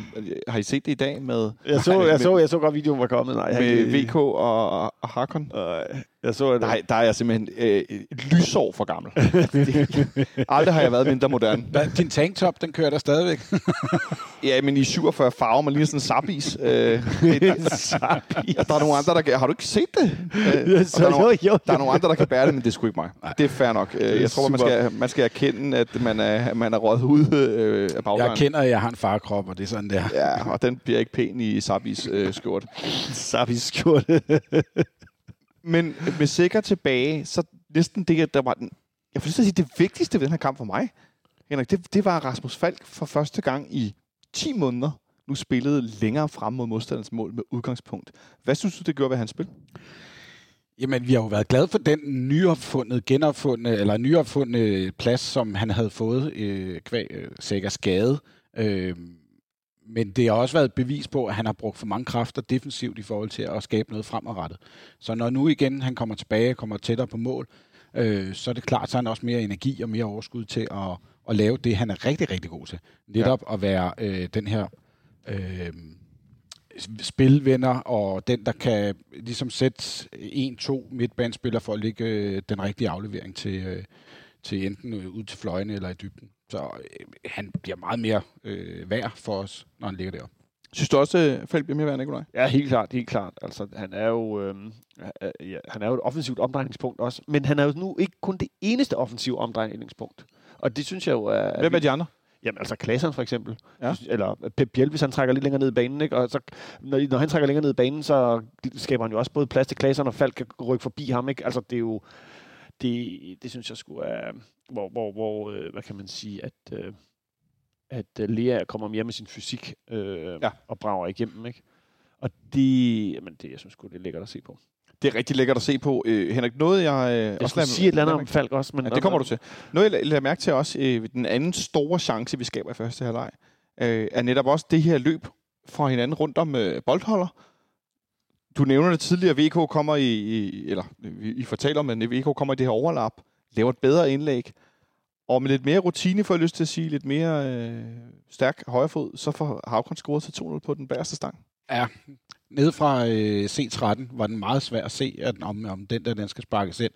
har I set det i dag med, Jeg så, jeg med- så, jeg så godt, videoen var kommet. Nej, med ikke- VK og, og Harkon? Øh, jeg så, at Nej, der er jeg simpelthen øh, et lysår for gammel. Det- Aldrig har jeg været mindre moderne. Din tanktop, den kører der stadigvæk. Ja, men i 47 farver, man ligner sådan en sabis. Øh, der, ja, er nogle andre, der kan... Har du ikke set det? Øh, og så, der, er nogle, jo, jo, der er nogle andre, der kan bære det, men det er sgu ikke mig. Det er fair nok. Øh, Jeg tror, man skal, man skal erkende, at man er, man er røget ud øh, af Jeg bagdøren. kender, at jeg har en farkrop, og det er sådan der. Ja, og den bliver ikke pæn i sabis øh, skjort. Sabis skjorte. Men med sikker tilbage, så næsten det, der var den... Jeg får lyst til at sige, det vigtigste ved den her kamp for mig, Henrik, det, det var Rasmus Falk for første gang i 10 måneder nu spillede længere frem mod modstanderens mål med udgangspunkt. Hvad synes du, det gjorde ved hans spil? Jamen, vi har jo været glade for den nyopfundne, genopfundne, eller nyopfundne plads, som han havde fået øh, kvæg øh, sikkert skade. Øh, men det har også været et bevis på, at han har brugt for mange kræfter defensivt i forhold til at skabe noget fremadrettet. Så når nu igen han kommer tilbage, kommer tættere på mål, øh, så er det klart, så han også mere energi og mere overskud til at, at lave det, han er rigtig, rigtig god til. Netop ja. at være øh, den her øh, spilvenner, og den, der kan ligesom sætte en-to midtbanespillere for at lægge øh, den rigtige aflevering til, øh, til enten øh, ud til fløjene eller i dybden. Så øh, han bliver meget mere øh, værd for os, når han ligger der. Synes du også, at Falk bliver mere værd, Nikolaj? Ja, helt klart, helt klart. Altså, han er jo, øh, ja, han er jo et offensivt omdrejningspunkt også, men han er jo nu ikke kun det eneste offensive omdrejningspunkt. Og det synes jeg jo er... Hvem er de andre? Jamen altså Klaseren for eksempel. Ja. Eller Pep Biel, hvis han trækker lidt længere ned i banen. Ikke? Og så, når, når han trækker længere ned i banen, så skaber han jo også både plads til Klaseren, og Falk kan rykke forbi ham. Ikke? Altså det er jo... Det, det synes jeg skulle er... Hvor, hvor, hvor øh, hvad kan man sige, at... Øh, at øh, Lea kommer mere med sin fysik øh, Ja. og brager igennem. Ikke? Og det, jamen det, jeg synes sgu, det er lækkert at se på. Det er rigtig lækkert at se på. Øh, Henrik, noget jeg... Øh, Jeg skulle sige et eller andet om Falk også, men Ja, det kommer du til. Noget, jeg lader mærke til også, øh, den anden store chance, vi skaber i første halvleg, øh, er netop også det her løb fra hinanden rundt om øh, boldholder. Du nævner det tidligere, VK kommer i, i eller vi, I fortæller om, at VK kommer i det her overlap, laver et bedre indlæg, og med lidt mere rutine, får jeg lyst til at sige, lidt mere øh, stærk højrefod, så får Havkon scoret til 2-0 på den bagerste stang. Ja, nede fra øh, C13 var den meget svær at se, at, om, om den der den skal sparkes ind.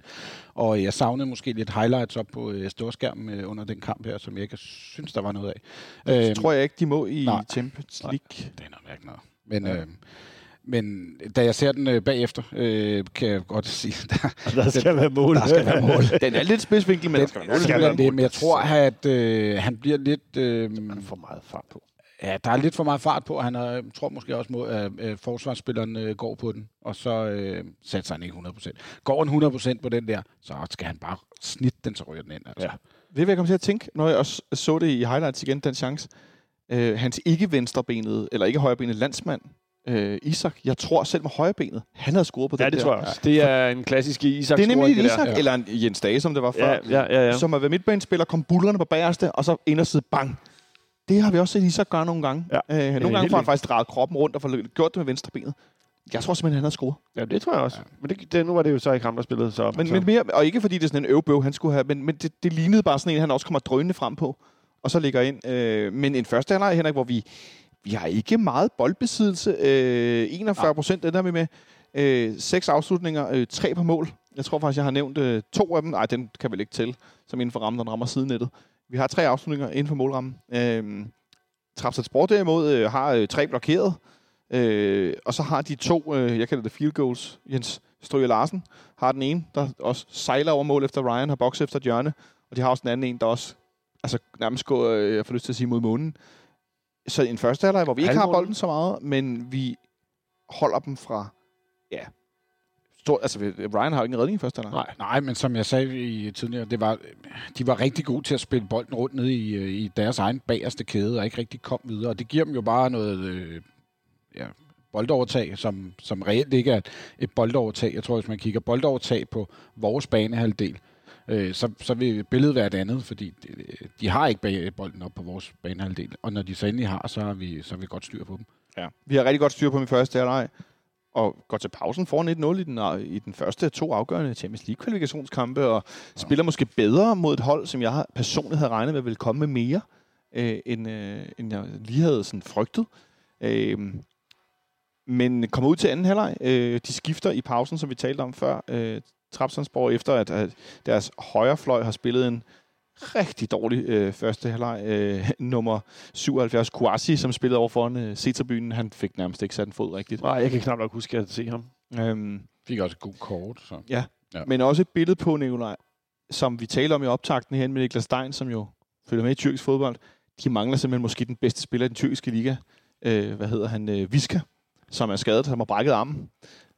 Og jeg savnede måske lidt highlights op på øh, storskærmen øh, under den kamp her, som jeg ikke synes, der var noget af. Det Øhm, tror jeg ikke, de må i nej. Champions Nej. League. Det er noget mærkeligt noget. Men, ja. øh, men da jeg ser den øh, bagefter, øh, kan jeg godt sige, der, Der skal være mål. der skal være mål. Den er lidt spidsvinkel, men Den, der skal være mål. skal være det, men jeg tror, at øh, han bliver lidt... Øh, Han får meget fart på. Ja, der er lidt for meget fart på, og han er, jeg tror måske også, mod, at øh, forsvarsspilleren øh, går på den, og så øh, satser han ikke 100%. Går han 100% på den der, så skal han bare snitte den, så ryger den ind. Altså. Ja. Det vil jeg komme til at tænke, når jeg også så det i highlights igen, den chance. Øh, hans ikke venstrebenede, eller ikke højrebenede landsmand, øh, Isak. Jeg tror selv med højrebenet, han havde scoret på Ja, den det der. tror jeg også. Det er en klassisk Isak Det er nemlig en der. Isak, Ja. eller en Jens Dage, som det var før. Ja, ja, ja. ja. som har været midtbanespiller, kom bullerne på bagerste, og så inderside, bang. Det har vi også set Isak gøre nogle gange. Ja. Øh, nogle gange får han faktisk drejet kroppen rundt og får gjort det med venstre benet. Jeg tror simpelthen, han har scoret. ja, det tror jeg også. Men det, det, nu var det jo så ikke ham, der spillede så. Men, så. men mere, og ikke fordi det er sådan en øvebøv, han skulle have, men, men det, det lignede bare sådan en, han også kommer drønende frem på, og så ligger ind. Øh, men en første halvleg, Henrik, hvor vi, vi har ikke meget boldbesiddelse. Øh, 41 procent, den der vi med. Øh, seks afslutninger, øh, tre på mål. Jeg tror faktisk, jeg har nævnt øh, to af dem. Nej, den kan vel ikke tælle, som inden for rammen, den rammer sidenettet. Vi har tre afslutninger inden for målrammen. Øh, Trapsat Sport derimod øh, har øh, tre blokeret. Øh, og så har de to, øh, jeg kalder det field goals, Jens Stryger Larsen har den ene, der også sejler over mål efter Ryan, har bokset efter et hjørne. Og de har også den anden en, der også altså, nærmest går, øh, jeg får lyst til at sige, mod månen. Så en første halvleg, hvor vi ikke har bolden så meget, men vi holder dem fra, ja, stor, altså Ryan har jo ikke en redning i første halvleg. Nej. Nej, men som jeg sagde i tidligere, det var, de var rigtig gode til at spille bolden rundt ned i, øh, i deres egen bagerste kæde, og ikke rigtig kom videre. Og det giver dem jo bare noget øh, ja, boldovertag, som, som reelt ikke er et, et boldovertag. Jeg tror, hvis man kigger boldovertag på vores banehalvdel, øh, så, så vil billedet være et andet, fordi de, de har ikke bolden op på vores banehalvdel. Og når de så endelig har, så har vi, så har vi godt styr på dem. Ja. Vi har rigtig godt styr på min første halvleg, og går til pausen foran 1-0 i den, i den første to afgørende Champions League-kvalifikationskampe, og ja. spiller måske bedre mod et hold, som jeg personligt havde regnet med ville komme med mere, øh, end, øh, end jeg lige havde sådan frygtet. Øh, men kommer ud til anden halvleg. Øh, de skifter i pausen, som vi talte om før. Øh, Trapsandsborg, efter at, at deres højre fløj har spillet en rigtig dårlig øh, første halvleg. Øh, nummer 77, Kouassi, som spillede over foran øh, C-tribunen, han fik nærmest ikke sat en fod rigtigt. Nej, jeg kan knap nok huske at se ham. Øhm, Fik også et godt kort. Så. ja. Ja. Men også et billede på, Nikolaj, som vi taler om i optakten her med Niklas Stein, som jo følger med i tyrkisk fodbold. De mangler simpelthen måske den bedste spiller i den tyrkiske liga. Øh, hvad hedder han? Øh, Viska, som er skadet, som har brækket armen.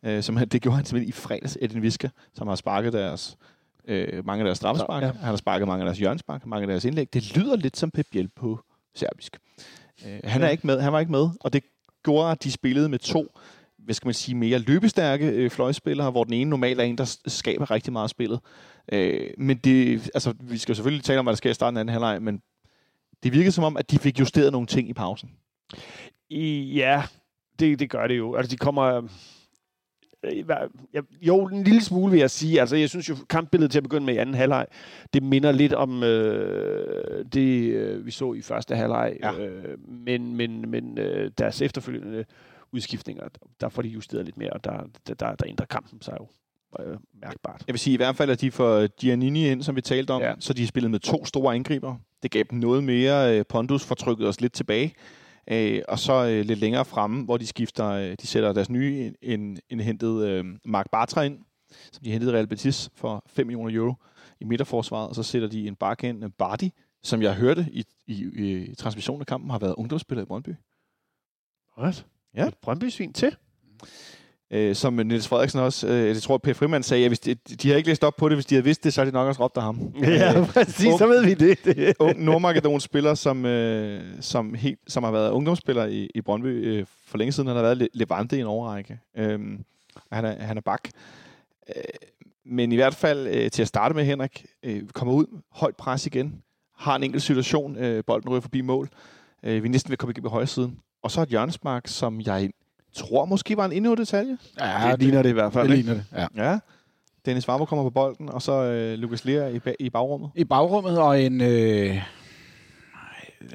Øh, som han, det gjorde han simpelthen i fredags, Edin Viska, som har sparket deres, øh, mange af deres straffespark. Ja. Han har sparket mange af deres hjørnespark, mange af deres indlæg. Det lyder lidt som Pep Biel på serbisk. Øh, han, er ikke med, han var ikke med, og det gjorde, at de spillede med to hvad skal man sige, mere løbestærke øh, fløjspillere, hvor den ene normalt er en, der skaber rigtig meget spillet. Øh, men det, altså, vi skal selvfølgelig tale om, hvad der sker i starten af anden halvleg, men det virkede som om, at de fik justeret nogle ting i pausen. I, ja, det, det gør det jo. Altså, de kommer... øh, ja, Jo, en lille smule vil jeg sige. Altså, jeg synes jo, kampbilledet til at begynde med i anden halvleg, det minder lidt om øh, det, øh, vi så i første halvleg. Ja. Øh, men men, men øh, deres efterfølgende udskiftninger, der får de justeret lidt mere, og der, der, der, der ændrer kampen sig jo øh, mærkbart. Jeg vil sige i hvert fald, at de får Giannini ind, som vi talte om, Ja. ja. så de spillede med to store angriber. Det gav dem noget mere øh, pondus, for trykket os lidt tilbage. Øh, og så øh, lidt længere fremme, hvor de skifter, øh, de sætter deres nye en, indhentet øh, Mark Bartra ind, som de hentede i Real Betis for 5 millioner euro i midterforsvaret, og så sætter de en bak ind, øh, Bardi, som jeg hørte i, i, i transmissionen af kampen, har været ungdomsspiller i Brøndby. What? Ja. Et Brøndby-svin til? Øh, som Niels Frederiksen også, øh, jeg tror, Per Frimand sagde, at hvis de, de har ikke læst op på det, hvis de havde vidst det, så havde de nok også råbt af ham. Ja, præcis, så ved vi det. ung nordmakedonsk spiller, som, øh, som, helt, som har været ungdomsspiller i, i Brøndby øh, for længe siden. Han har været Le- Levante i en overrække. Og han, er, han er bak. Øh, men i hvert fald øh, til at starte med, Henrik, øh, kommer ud, højt pres igen, har en enkelt situation, øh, bolden ryger forbi mål. Øh, vi næsten at komme igennem højre siden. Og så et hjørnespark, som jeg tror måske var en endnu detalje. Ja, det ligner det i hvert fald. det ikke? ligner det. Ja. Ja. Dennis Warburg kommer på bolden, og så øh, Lukas Lea i, ba- i bagrummet. i bagrummet, og en øh, øh,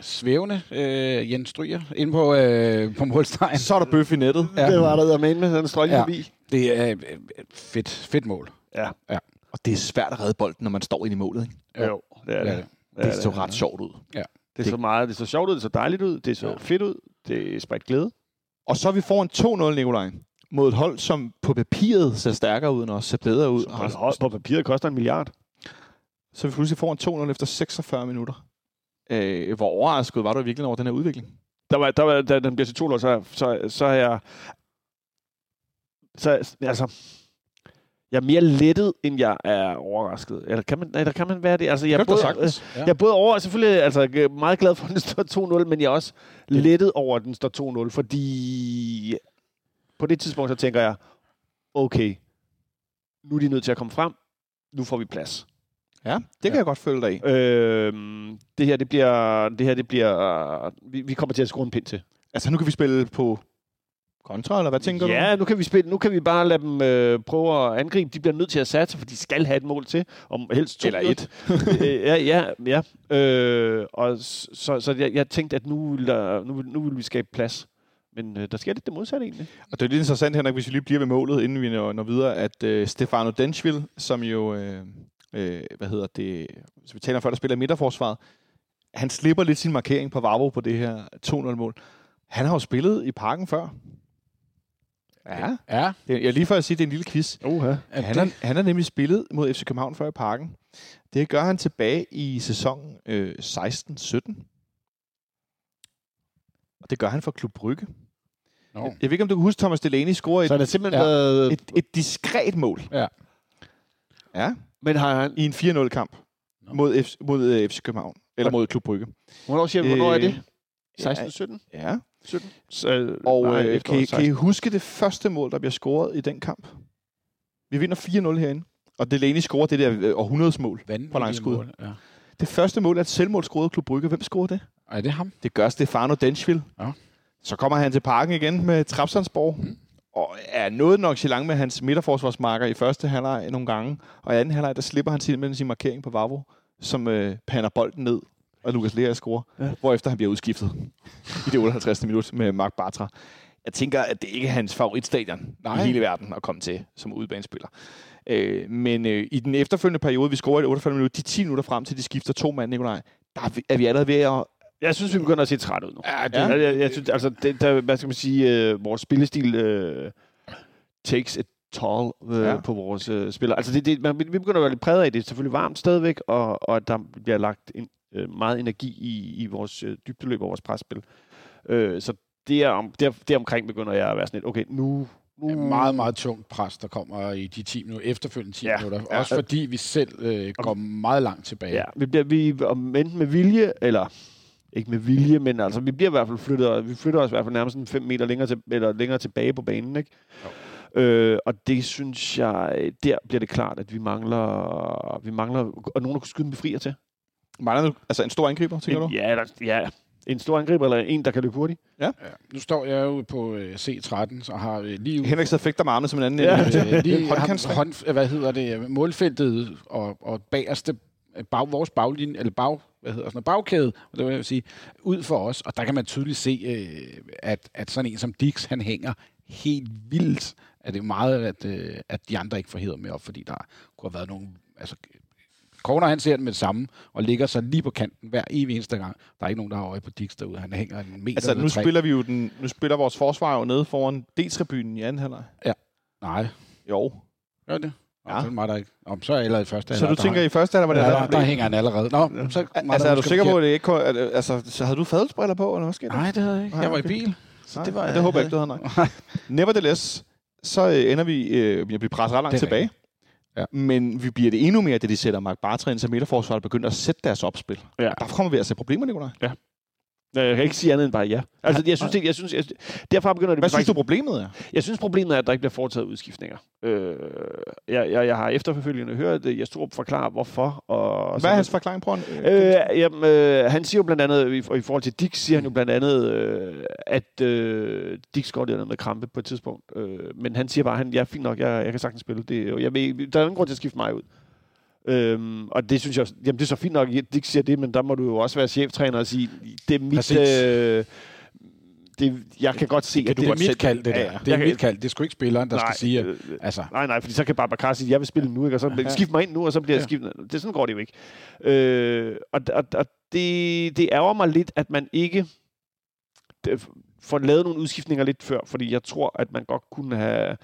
svævende øh, Jens Stryger inde på, øh, på målstregen. Så er der bøf i nettet. Ja. Det var der med med den strøg Ja. forbi. Det er øh, fedt, fedt mål. Ja. Og det er svært at redde bolden, når man står inde i målet. Ikke? Jo, det er Ja, det. det. Det så ret sjovt ud. Det så meget, det så sjovt ud, det så dejligt ud, det så Ja. fedt ud, det spredt glæde. Og så er vi foran 2-0, Nikolaj. Mod et hold, som på papiret ser stærkere ud, end os, ser bedre ud. Hold hold, på papiret koster en milliard. Så vi pludselig foran 2-0 efter 46 minutter. Øh, hvor overrasket var du virkelig over den her udvikling? Der var, der var, da den bliver til 2 så, så, så er jeg... Så, altså, jeg er mere lettet, end jeg er overrasket. Eller kan man, eller kan man være det? Altså, jeg er både, sagtens. Ja. jeg er både over, selvfølgelig altså, er meget glad for, at den står 2-0, men jeg er også lettet over, at den står 2-0, fordi på det tidspunkt, så tænker jeg, okay, nu er de nødt til at komme frem, nu får vi plads. Ja, det kan Ja. jeg godt følge dig i. Øhm, det her, det bliver, det her, det bliver, vi, vi kommer til at skrue en pind til. Altså, nu kan vi spille på kontra, eller hvad tænker du? Ja, nu kan vi spille, nu kan vi bare lade dem øh, prøve at angribe. De bliver nødt til at satse, for de skal have et mål til, om helst to Eller et. Øh, ja, ja, ja. Øh, og så, så jeg, jeg tænkte, at nu vil, der, nu, nu vil vi skabe plads. Men øh, der sker lidt det modsatte egentlig. Og det er lidt interessant, Henrik, hvis vi lige bliver ved målet, inden vi når, når videre, at øh, Stefano Denschville, som jo, øh, øh, hvad hedder det, som vi taler om før, der spiller i midterforsvaret, han slipper lidt sin markering på Vavro på det her 2-0-mål. Han har jo spillet i parken før. Ja, Ja, det, jeg er lige for at sige, at det er en lille quiz. Uh-huh. er Han, det, har, han har nemlig spillet mod FC København før i parken. Det gør han tilbage i sæsonen øh, 16-17. Og det gør han for Klub Brygge. Nå. Jeg, jeg ved ikke, om du kan huske, Thomas Delaney scorer Så et, er det simpelthen Ja. været... et, et diskret mål. Ja. Ja, Men har han... i en 4-0-kamp Nå. mod, F, mod øh, FC København. Eller mod Klub Brygge. Hvornår, siger, du, hvornår er det? Øh, 16, 17? Ja, 17? Så, og nej, øh, kan, I, 16. kan I huske det første mål, der bliver scoret i den kamp? Vi vinder 4-0 herinde. Og Delaney scorer det der øh, århundredesmål. på langskud. mål, Ja. Det første mål er et selvmål scoret af Klub Brygge. Hvem scorer det? Er det ham? Det gør Stefano Denschville. Ja. Så kommer han til parken igen med Trapsandsborg. Mm. Og er noget nok så langt med hans midterforsvarsmarker i første halvleg nogle gange. Og i anden halvleg, der slipper han simpelthen sin markering på Vavro, som øh, pander bolden ned, og Lukas Lea scorer. Ja. Hvorefter han bliver udskiftet i det 58. minut med Mark Bartra. Jeg tænker, at det ikke er hans favoritstadion Nej. i hele verden at komme til som udbanespiller. Øh, men øh, i den efterfølgende periode, vi scorer i det 48 minutter, de 10 minutter frem til, de skifter to mand, Nikolaj, der er vi, er vi allerede ved at... Jeg synes, vi begynder at se træt ud nu. Ja, det, Ja. Jeg, jeg, synes, altså, det, der, hvad skal man sige, øh, vores spillestil øh, takes et toll øh, Ja. på vores øh, spillere. Altså, det, det, man, vi begynder at være lidt præget af det. Er selvfølgelig varmt stadigvæk, og, og at der bliver lagt en, øh, meget energi i, i vores øh, dybdeløb og vores presspil. Øh, så der, om, der, deromkring begynder jeg at være sådan lidt, okay, nu... nu er meget, meget tungt pres, der kommer i de 10 minutter, efterfølgende 10 Ja. minutter. Ja. Også fordi vi selv øh, går meget langt tilbage. Ja, vi bliver vi, om enten med vilje, eller ikke med vilje, men altså, vi bliver i hvert fald flyttet, vi flytter os i hvert fald nærmest en 5 meter længere, til, eller længere tilbage på banen, ikke? Øh, og det synes jeg, der bliver det klart, at vi mangler, vi mangler, og nogen, der kunne skyde en befrier til. Mangler du, altså en stor angriber, tænker En, du? ja, eller, ja, en stor angriber, eller en, der kan løbe hurtigt. Ja. Nu står jeg jo på øh, C13, så har øh, lige Henrik så fægter med armene som en anden. Ja. ende. øh, lige ham, hånd, hvad hedder det, målfeltet og, og bagerste, øh, bag, vores baglinje, eller bag, hvad hedder sådan noget, bagkæde, det vil jeg sige, ud for os, og der kan man tydeligt se, øh, at, at sådan en som Dix, han hænger helt vildt, at det er meget, at, øh, at de andre ikke får hævet med op, fordi der kunne have været nogle, altså, Corner, han ser den med det samme, og ligger så lige på kanten hver evig eneste gang. Der er ikke nogen, der har øje på Dix derude. Han hænger en meter Altså, eller nu spiller vi jo den, nu spiller vores forsvar jo nede foran D-tribunen i anden halvleg. Nej, Jo. gør det? Nå, Ja. så er der ikke. Nå, så er allerede i første Så du halvleg, tænker i første halvleg, var det der, allerede der, der, hænger han allerede. Nå, så Altså, er du sikker på, at det ikke kun, at, altså, så havde du fadelsbriller på, eller hvad skete der? Nej, det havde jeg ikke. Nej, Jeg var i bil. Så det var ja, det håber jeg ikke, du havde nok. Nevertheless, så øh, ender vi, øh, jeg bliver presset ret langt tilbage. Ja. Men vi bliver det endnu mere, da de sætter Mark Bartra ind, så midterforsvaret begynder at sætte deres opspil. Ja. Der kommer vi altså problemer, Nicolaj. Jeg kan ikke sige andet end bare ja. Altså, jeg synes, det, jeg synes, jeg, derfra begynder det Hvad synes faktisk, du, problemet er? Jeg synes, problemet er, at der ikke bliver foretaget udskiftninger. Øh, jeg, jeg, jeg har efterfølgende hørt uh, Jastrup forklare, hvorfor. Og, Hvad sådan er hans forklaring på? Øh, jamen, øh, han siger jo blandt andet, i, i forhold til Dix, siger han jo blandt andet, øh, at øh, Dix går der med krampe på et tidspunkt. Øh, men han siger bare, at han, ja, fint nok, jeg, jeg kan sagtens spille. Det, og jeg ved, der er ingen grund til at skifte mig ud. Øhm, og det synes jeg, jamen det er så fint nok, at Dix siger det, men der må du jo også være cheftræner og sige, det er mit... Præcis. Øh, det, jeg kan godt se, kan at det Det er sætte- mit kald, det Ja, der. ja. Det er kan- mit kald. Det er sgu ikke spilleren, der Nej, skal sige, at, øh, altså, Nej, nej, fordi så kan Babacar sige, jeg vil spille nu, ikke? og så Ja. skift mig ind nu, og så bliver jeg Ja. skiftet. Det, sådan går det jo ikke. Øh, og og, og det, det ærger mig lidt, at man ikke det- får lavet nogle udskiftninger lidt før, fordi jeg tror, at man godt kunne have,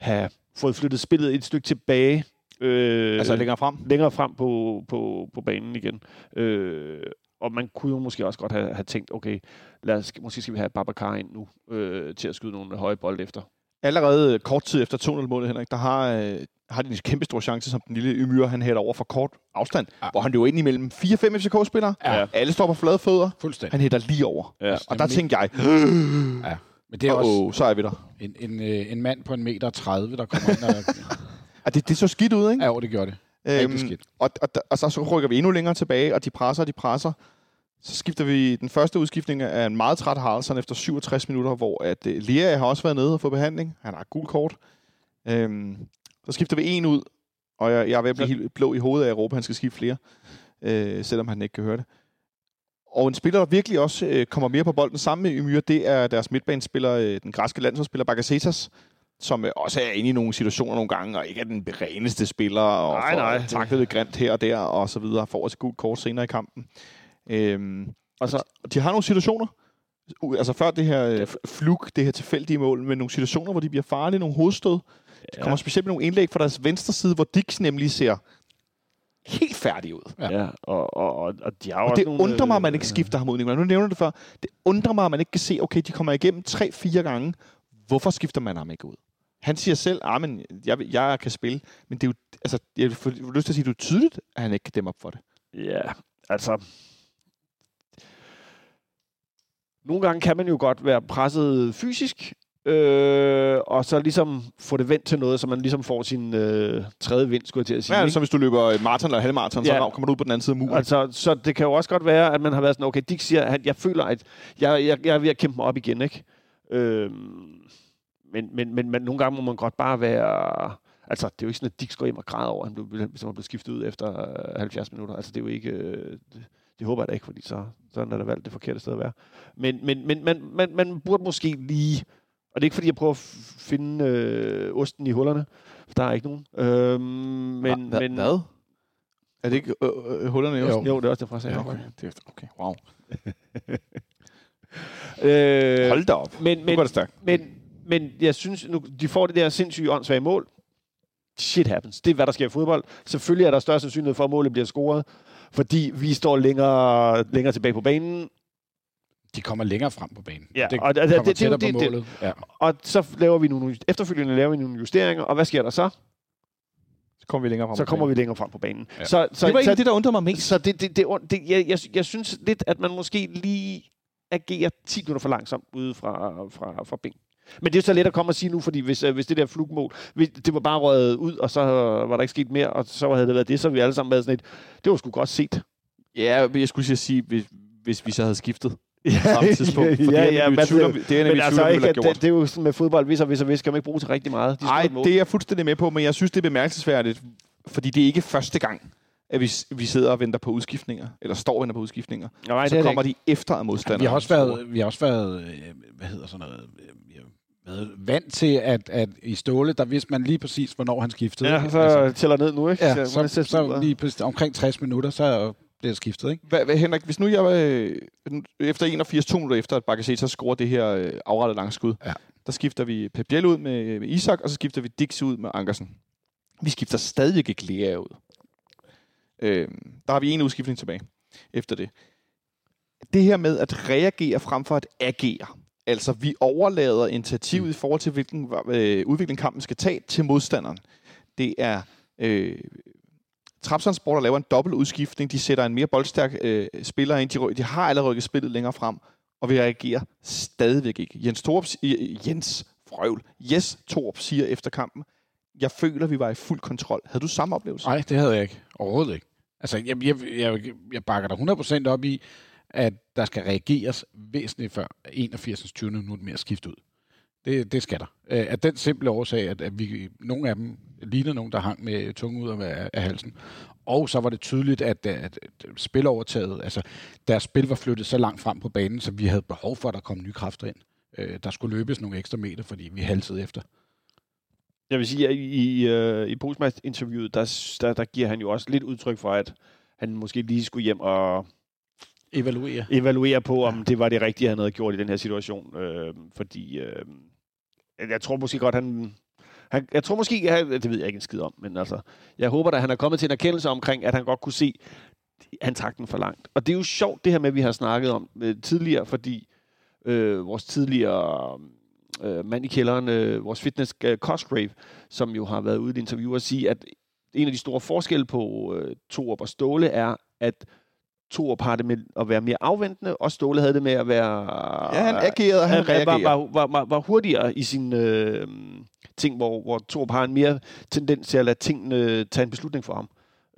have fået flyttet spillet et stykke tilbage. Øh, Altså længere frem? længere frem på, på, på banen igen. Øh, og man kunne jo måske også godt have, have tænkt, okay, lad os, måske skal vi have Babacar ind nu øh, til at skyde nogle høje bolde efter. allerede kort tid efter 200-målet, Henrik, der har, øh, har de en kæmpe stor chance, som den lille Ymyr, han hætter over for kort afstand, ja. Hvor han løber ind imellem 4-5 FCK-spillere. Ja. Alle står på flade fødder. Fuldstændig. Han hætter lige over. Ja. Og der tænkte jeg, Ja. Men det er også så er vi der. en, en, øh, en mand på en meter 30, der kommer ind og... Og det, det så skidt ud, ikke? ja, jo, det gjorde det. Øhm, skidt. og, og, og så, så rykker vi endnu længere tilbage, og de presser, og de presser. Så skifter vi den første udskiftning af en meget træt Haraldsson efter 67 minutter, hvor at uh, Lea har også været nede og fået behandling. Han har et gult kort. Øhm, så skifter vi en ud, og jeg, jeg er ved at blive helt blå i hovedet af at han skal skifte flere, øh, selvom han ikke kan høre det. Og en spiller, der virkelig også øh, kommer mere på bolden sammen med Ymyr, det er deres midtbanespiller, øh, den græske landsholdsspiller Bagasetas, som øh, også er inde i nogle situationer nogle gange, og ikke er den reneste spiller, og Nej, får nej. taklet lidt grimt her og der, og så videre, får også et gult kort senere i kampen. Øhm, Og så, de har nogle situationer, altså før det her øh, flug, det her tilfældige mål, men nogle situationer, hvor de bliver farlige, nogle hovedstød. Ja. kommer specielt med nogle indlæg fra deres venstre side, hvor Dix nemlig ser helt færdig ud. ja. ja og, og, og, og de har jo Og det nogle, undrer mig, at man øh, ikke skifter ham ud. Nicolai. Nu nævner du det før. Det undrer mig, at man ikke kan se, okay, de kommer igennem tre-fire gange. Hvorfor skifter man ham ikke ud? Han siger selv, at men jeg, jeg kan spille. Men det er jo, altså, jeg får lyst til at sige, at det er tydeligt, at han ikke kan dæmme op for det. Ja, altså... Nogle gange kan man jo godt være presset fysisk, øh, og så ligesom få det vendt til noget, så man ligesom får sin øh, tredje vind, skulle jeg til at sige. Ja, altså, hvis du løber maraton eller halvmaraton, Ja. så kommer du ud på den anden side af muren. Altså, så det kan jo også godt være, at man har været sådan, okay, Dick siger, at jeg føler, at jeg, jeg, jeg er ved at kæmpe mig op igen, ikke? Øhm, men, men, men, men nogle gange må man godt bare være... Altså, det er jo ikke sådan, at Dix går hjem og græder over, at han blev, hvis han blev skiftet ud efter øh, 70 minutter. Altså, det er jo ikke... Øh, det, det håber jeg da ikke, fordi så sådan er der valgt det forkerte sted at være. Men, men, men man, man, man burde måske lige... Og det er ikke, fordi jeg prøver at finde øh, osten i hullerne, for der er ikke nogen. Øhm, men, Hva- men, Hvad? Er det ikke øh, øh, hullerne i Jo. osten? Jo, det er også derfor, jeg sagde Ja, det. okay. Det er, okay, wow. Øh, Hold da op. men, Nu men, går det stærkt. men, men jeg synes, nu, de får det der sindssyge åndssvage mål. Shit happens. Det er, hvad der sker i fodbold. Selvfølgelig er der større sandsynlighed for, at målet bliver scoret, fordi vi står længere, længere tilbage på banen. De kommer længere frem på banen. Ja, det og det- kommer det- det- tættere det- på det- målet. Ja. Og så laver vi nogle, efterfølgende laver vi nogle justeringer, og hvad sker der så? Så kommer vi længere frem. Så på kommer banen. vi længere frem på banen. Ja. Så, så, Det var så, det, der undrede mig mest. så det, det, det, det, jeg, jeg, jeg synes lidt, at man måske lige agerer 10 minutter for langsomt ude fra, fra, fra bænken. Men det er så let at komme og sige nu, fordi hvis, øh, hvis det der flugmål, hvis det var bare røget ud, og så var der ikke sket mere, og så havde det været det, så vi alle sammen været sådan et, det var sgu godt set. Ja, jeg skulle sige, hvis, hvis vi så havde skiftet Ja, samme tidspunkt. For det er nemlig men i tvivl om- det er nemlig altså tvivl ikke, det, det, er jo sådan med fodbold, hvis og hvis og hvis, kan man ikke bruge til rigtig meget. De Nej, mål. det er jeg fuldstændig med på, men jeg synes, det er bemærkelsesværdigt, fordi det er ikke første gang, at vi, vi sidder og venter på udskiftninger, eller står og venter på udskiftninger. Nej, så det er det kommer ikke. de efter af modstanderen. Vi har også været, vi har også været øh, hvad hedder sådan noget, øh, vi har været vant til, at, at i Ståle, der vidste man lige præcis, hvornår han skiftede. Ja, så altså, tæller ned nu, ikke? ja, så, det så ud? lige præcis, omkring 60 minutter, så bliver det skiftet, ikke? Hvad, hvad, Henrik, hvis nu jeg øh, efter 81, to minutter efter, at Bakasetas scorer det her øh, afrettet langskud, Ja. der skifter vi Pep Biel ud med, med Isak, og så skifter vi Dix ud med Ankersen. Vi skifter stadig ikke Lea ud. Øh, der har vi en udskiftning tilbage efter det. Det her med at reagere frem for at agere. Altså, vi overlader initiativet mm. i forhold til, hvilken øh, udvikling kampen skal tage til modstanderen. Det er øh, Trapsandsport, der laver en dobbelt udskiftning. De sætter en mere boldstærk øh, spiller ind. De, de har allerede rykket spillet længere frem, og vi reagerer stadigvæk ikke. Jens Torp, øh, Jens Frøvl, Jes Torp siger efter kampen, jeg føler, vi var i fuld kontrol. Havde du samme oplevelse? Nej, det havde jeg ikke. Overhovedet ikke. Altså, jeg, jeg, jeg, jeg bakker dig 100% op i, at der skal reageres væsentligt før 81. 20. minut med at skifte ud. Det, det skal der. Øh, Af den simple årsag, at, at vi, nogle af dem lignede nogen, der hang med tungen ud af, af halsen. Og så var det tydeligt, at, at, at spilovertaget, altså deres spil var flyttet så langt frem på banen, så vi havde behov for, at der kom nye kræfter ind. Øh, Der skulle løbes nogle ekstra meter, fordi vi halsede efter. Jeg vil sige, at i, i, øh, i postmatch-interviewet, der, der, der giver han jo også lidt udtryk for, at han måske lige skulle hjem og Evaluere. evaluere på, om det var det rigtige, han havde gjort i den her situation. Øh, fordi øh, jeg tror måske godt, han... han jeg tror måske, jeg, det ved jeg ikke en skid om, men altså, jeg håber da, han er kommet til en erkendelse omkring, at han godt kunne se, han trak den for langt. Og det er jo sjovt, det her med, at vi har snakket om øh, tidligere, fordi øh, vores tidligere øh, mand i kælderen, øh, vores fitness øh, Cosgrave, som jo har været ude i interview og sige, at en af de store forskelle på øh, Torup og Ståle er, at Torup har det med at være mere afventende, og Ståle havde det med at være... Ja, han agerede, og han han var, var, var, var, var hurtigere i sin øh, ting, hvor, hvor Torup har en mere tendens til at lade tingene tage en beslutning for ham.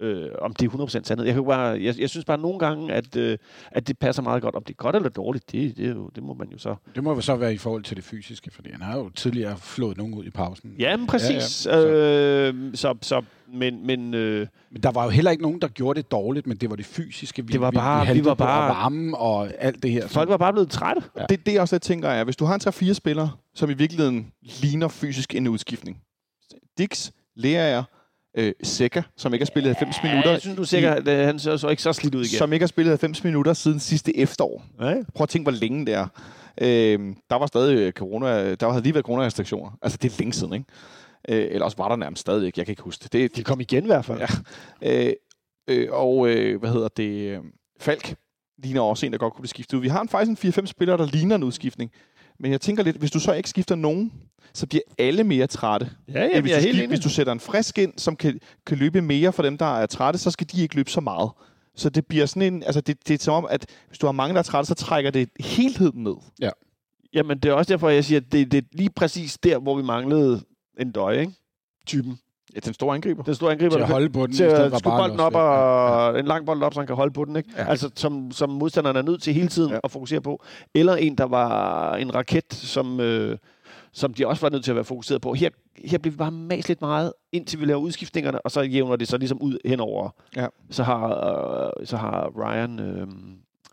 Øh, om det er 100% sandhed. Jeg, kan bare, jeg, jeg synes bare nogle gange, at, øh, at det passer meget godt. Om det er godt eller dårligt, det, det, er jo, det må man jo så... Det må jo så være i forhold til det fysiske, fordi han har jo tidligere flået nogen ud i pausen. Ja, men præcis. Ja, Ja. Så. Øh, så, så, men, men øh, Men der var jo heller ikke nogen, der gjorde det dårligt, men det var det fysiske. Vi, Det var bare- vi, vi haltede var bare- varme og alt det her. folk var bare blevet trætte. Ja. Det, det jeg også lidt tænker er, hvis du har en 3-4 spillere, som i virkeligheden ligner fysisk en udskiftning. Dix, Lea, øh, Seca, som ikke har spillet 90 Ja, minutter. jeg synes du sikkert, at han så, så ikke så slidt ud igen. som ikke har spillet 90 minutter siden sidste efterår. ja. Prøv at tænke, hvor længe det er. Øh, der var stadig øh, corona, der havde lige været coronarestriktioner. Altså, det er længe siden, ikke? Øh, eller også var der nærmest stadigvæk, jeg kan ikke huske det. det De kom igen i hvert fald. Ja. øh, øh, og øh, hvad hedder det? øh, Falk ligner også en, der godt kunne blive skiftet ud. Vi har en, faktisk en 4-5 spillere, der ligner en udskiftning. Men jeg tænker lidt, hvis du så ikke skifter nogen, så bliver alle mere trætte. ja, ja hvis, du helt skif- enig. hvis du sætter en frisk ind, som kan, kan løbe mere for dem, der er trætte, så skal de ikke løbe så meget. Så det bliver sådan en, altså det, det er som om, at hvis du har mange, der er trætte, så trækker det helheden ned. Jamen, det er også derfor, jeg siger, at det, det er lige præcis der, hvor vi manglede en døje, ikke? Typen. Ja, den store angriber. Den store angriber, til der at holde på den. til at skubbe bolden op, og en lang bold op, så han kan holde på den, ikke? Ja. Ja. Altså, som, som modstanderen er nødt til hele tiden Ja. ja. at fokusere på. Eller en, der var en raket, som, øh, som de også var nødt til at være fokuseret på. Her, her bliver vi bare mas lidt meget, indtil vi laver udskiftningerne, og så jævner det så ligesom ud henover. Ja. Så har, øh, så har Ryan, øh,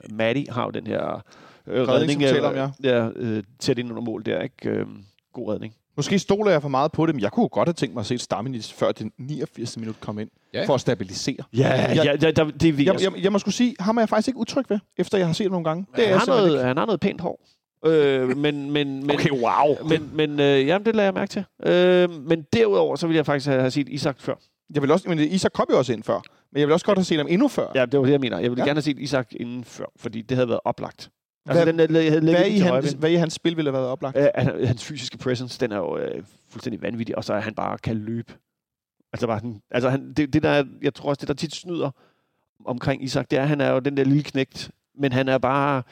Maddie har jo den her øh, Redning, taler om, ja. ja øh, tæt ind under mål der, ikke? Øh, god redning. Måske stoler jeg for meget på det, men jeg kunne jo godt have tænkt mig at se Staminic før den 89. minut kom ind, Ja. for at stabilisere. Ja, Jeg- ja, ja der, det vil Jeg, jeg, jeg må skulle sige, ham er jeg faktisk ikke utryg ved, efter jeg har set det nogle gange. Det er han, jeg har noget, han har noget pænt hår. Øh, men, men, men. Okay, wow. men, men øh, jamen, det lader jeg mærke til. Øh, men derudover, så vil jeg faktisk have, have set Isak før. Jeg vil også, men Isak kom jo også ind før. Men jeg vil også godt have set ham endnu før. Ja, det var det, jeg mener. Jeg ville ja. gerne have set Isak inden før, fordi det havde været oplagt. Altså, Hvad- den, den, havde ligget Hvad i, hans, hvad i hans spil ville have været oplagt? Øh, han- hans fysiske presence, den er jo øh, fuldstændig vanvittig, og så er han bare kan løbe. Altså, bare sådan, altså han, det, det der, er- jeg tror også, det der tit snyder omkring Isak, det er, at han er jo den der lille knægt, men han er bare,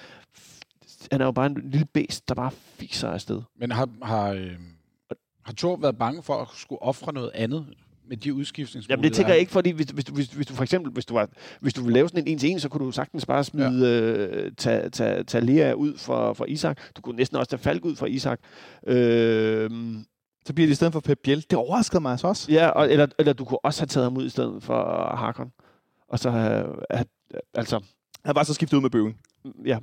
han er jo bare en lille bæst, der bare fiser afsted. Men har, har, øh, har Thor været bange for at skulle ofre noget andet med de udskiftningsmuligheder? Jamen det tænker jeg ikke, fordi hvis, hvis, du, hvis, hvis du for eksempel, hvis du, var, hvis du ville lave sådan en en til en, så kunne du sagtens bare smide, ja. øh, tage, tage, tage Lea ud for, for Isak. Du kunne næsten også tage Falk ud for Isak. Øh, Så bliver det i stedet for Pep Biel. Det overraskede mig altså også. ja, og, eller, eller du kunne også have taget ham ud i stedet for Harkon. Og så have, have altså, Han var så skiftet ud med bøven. ja.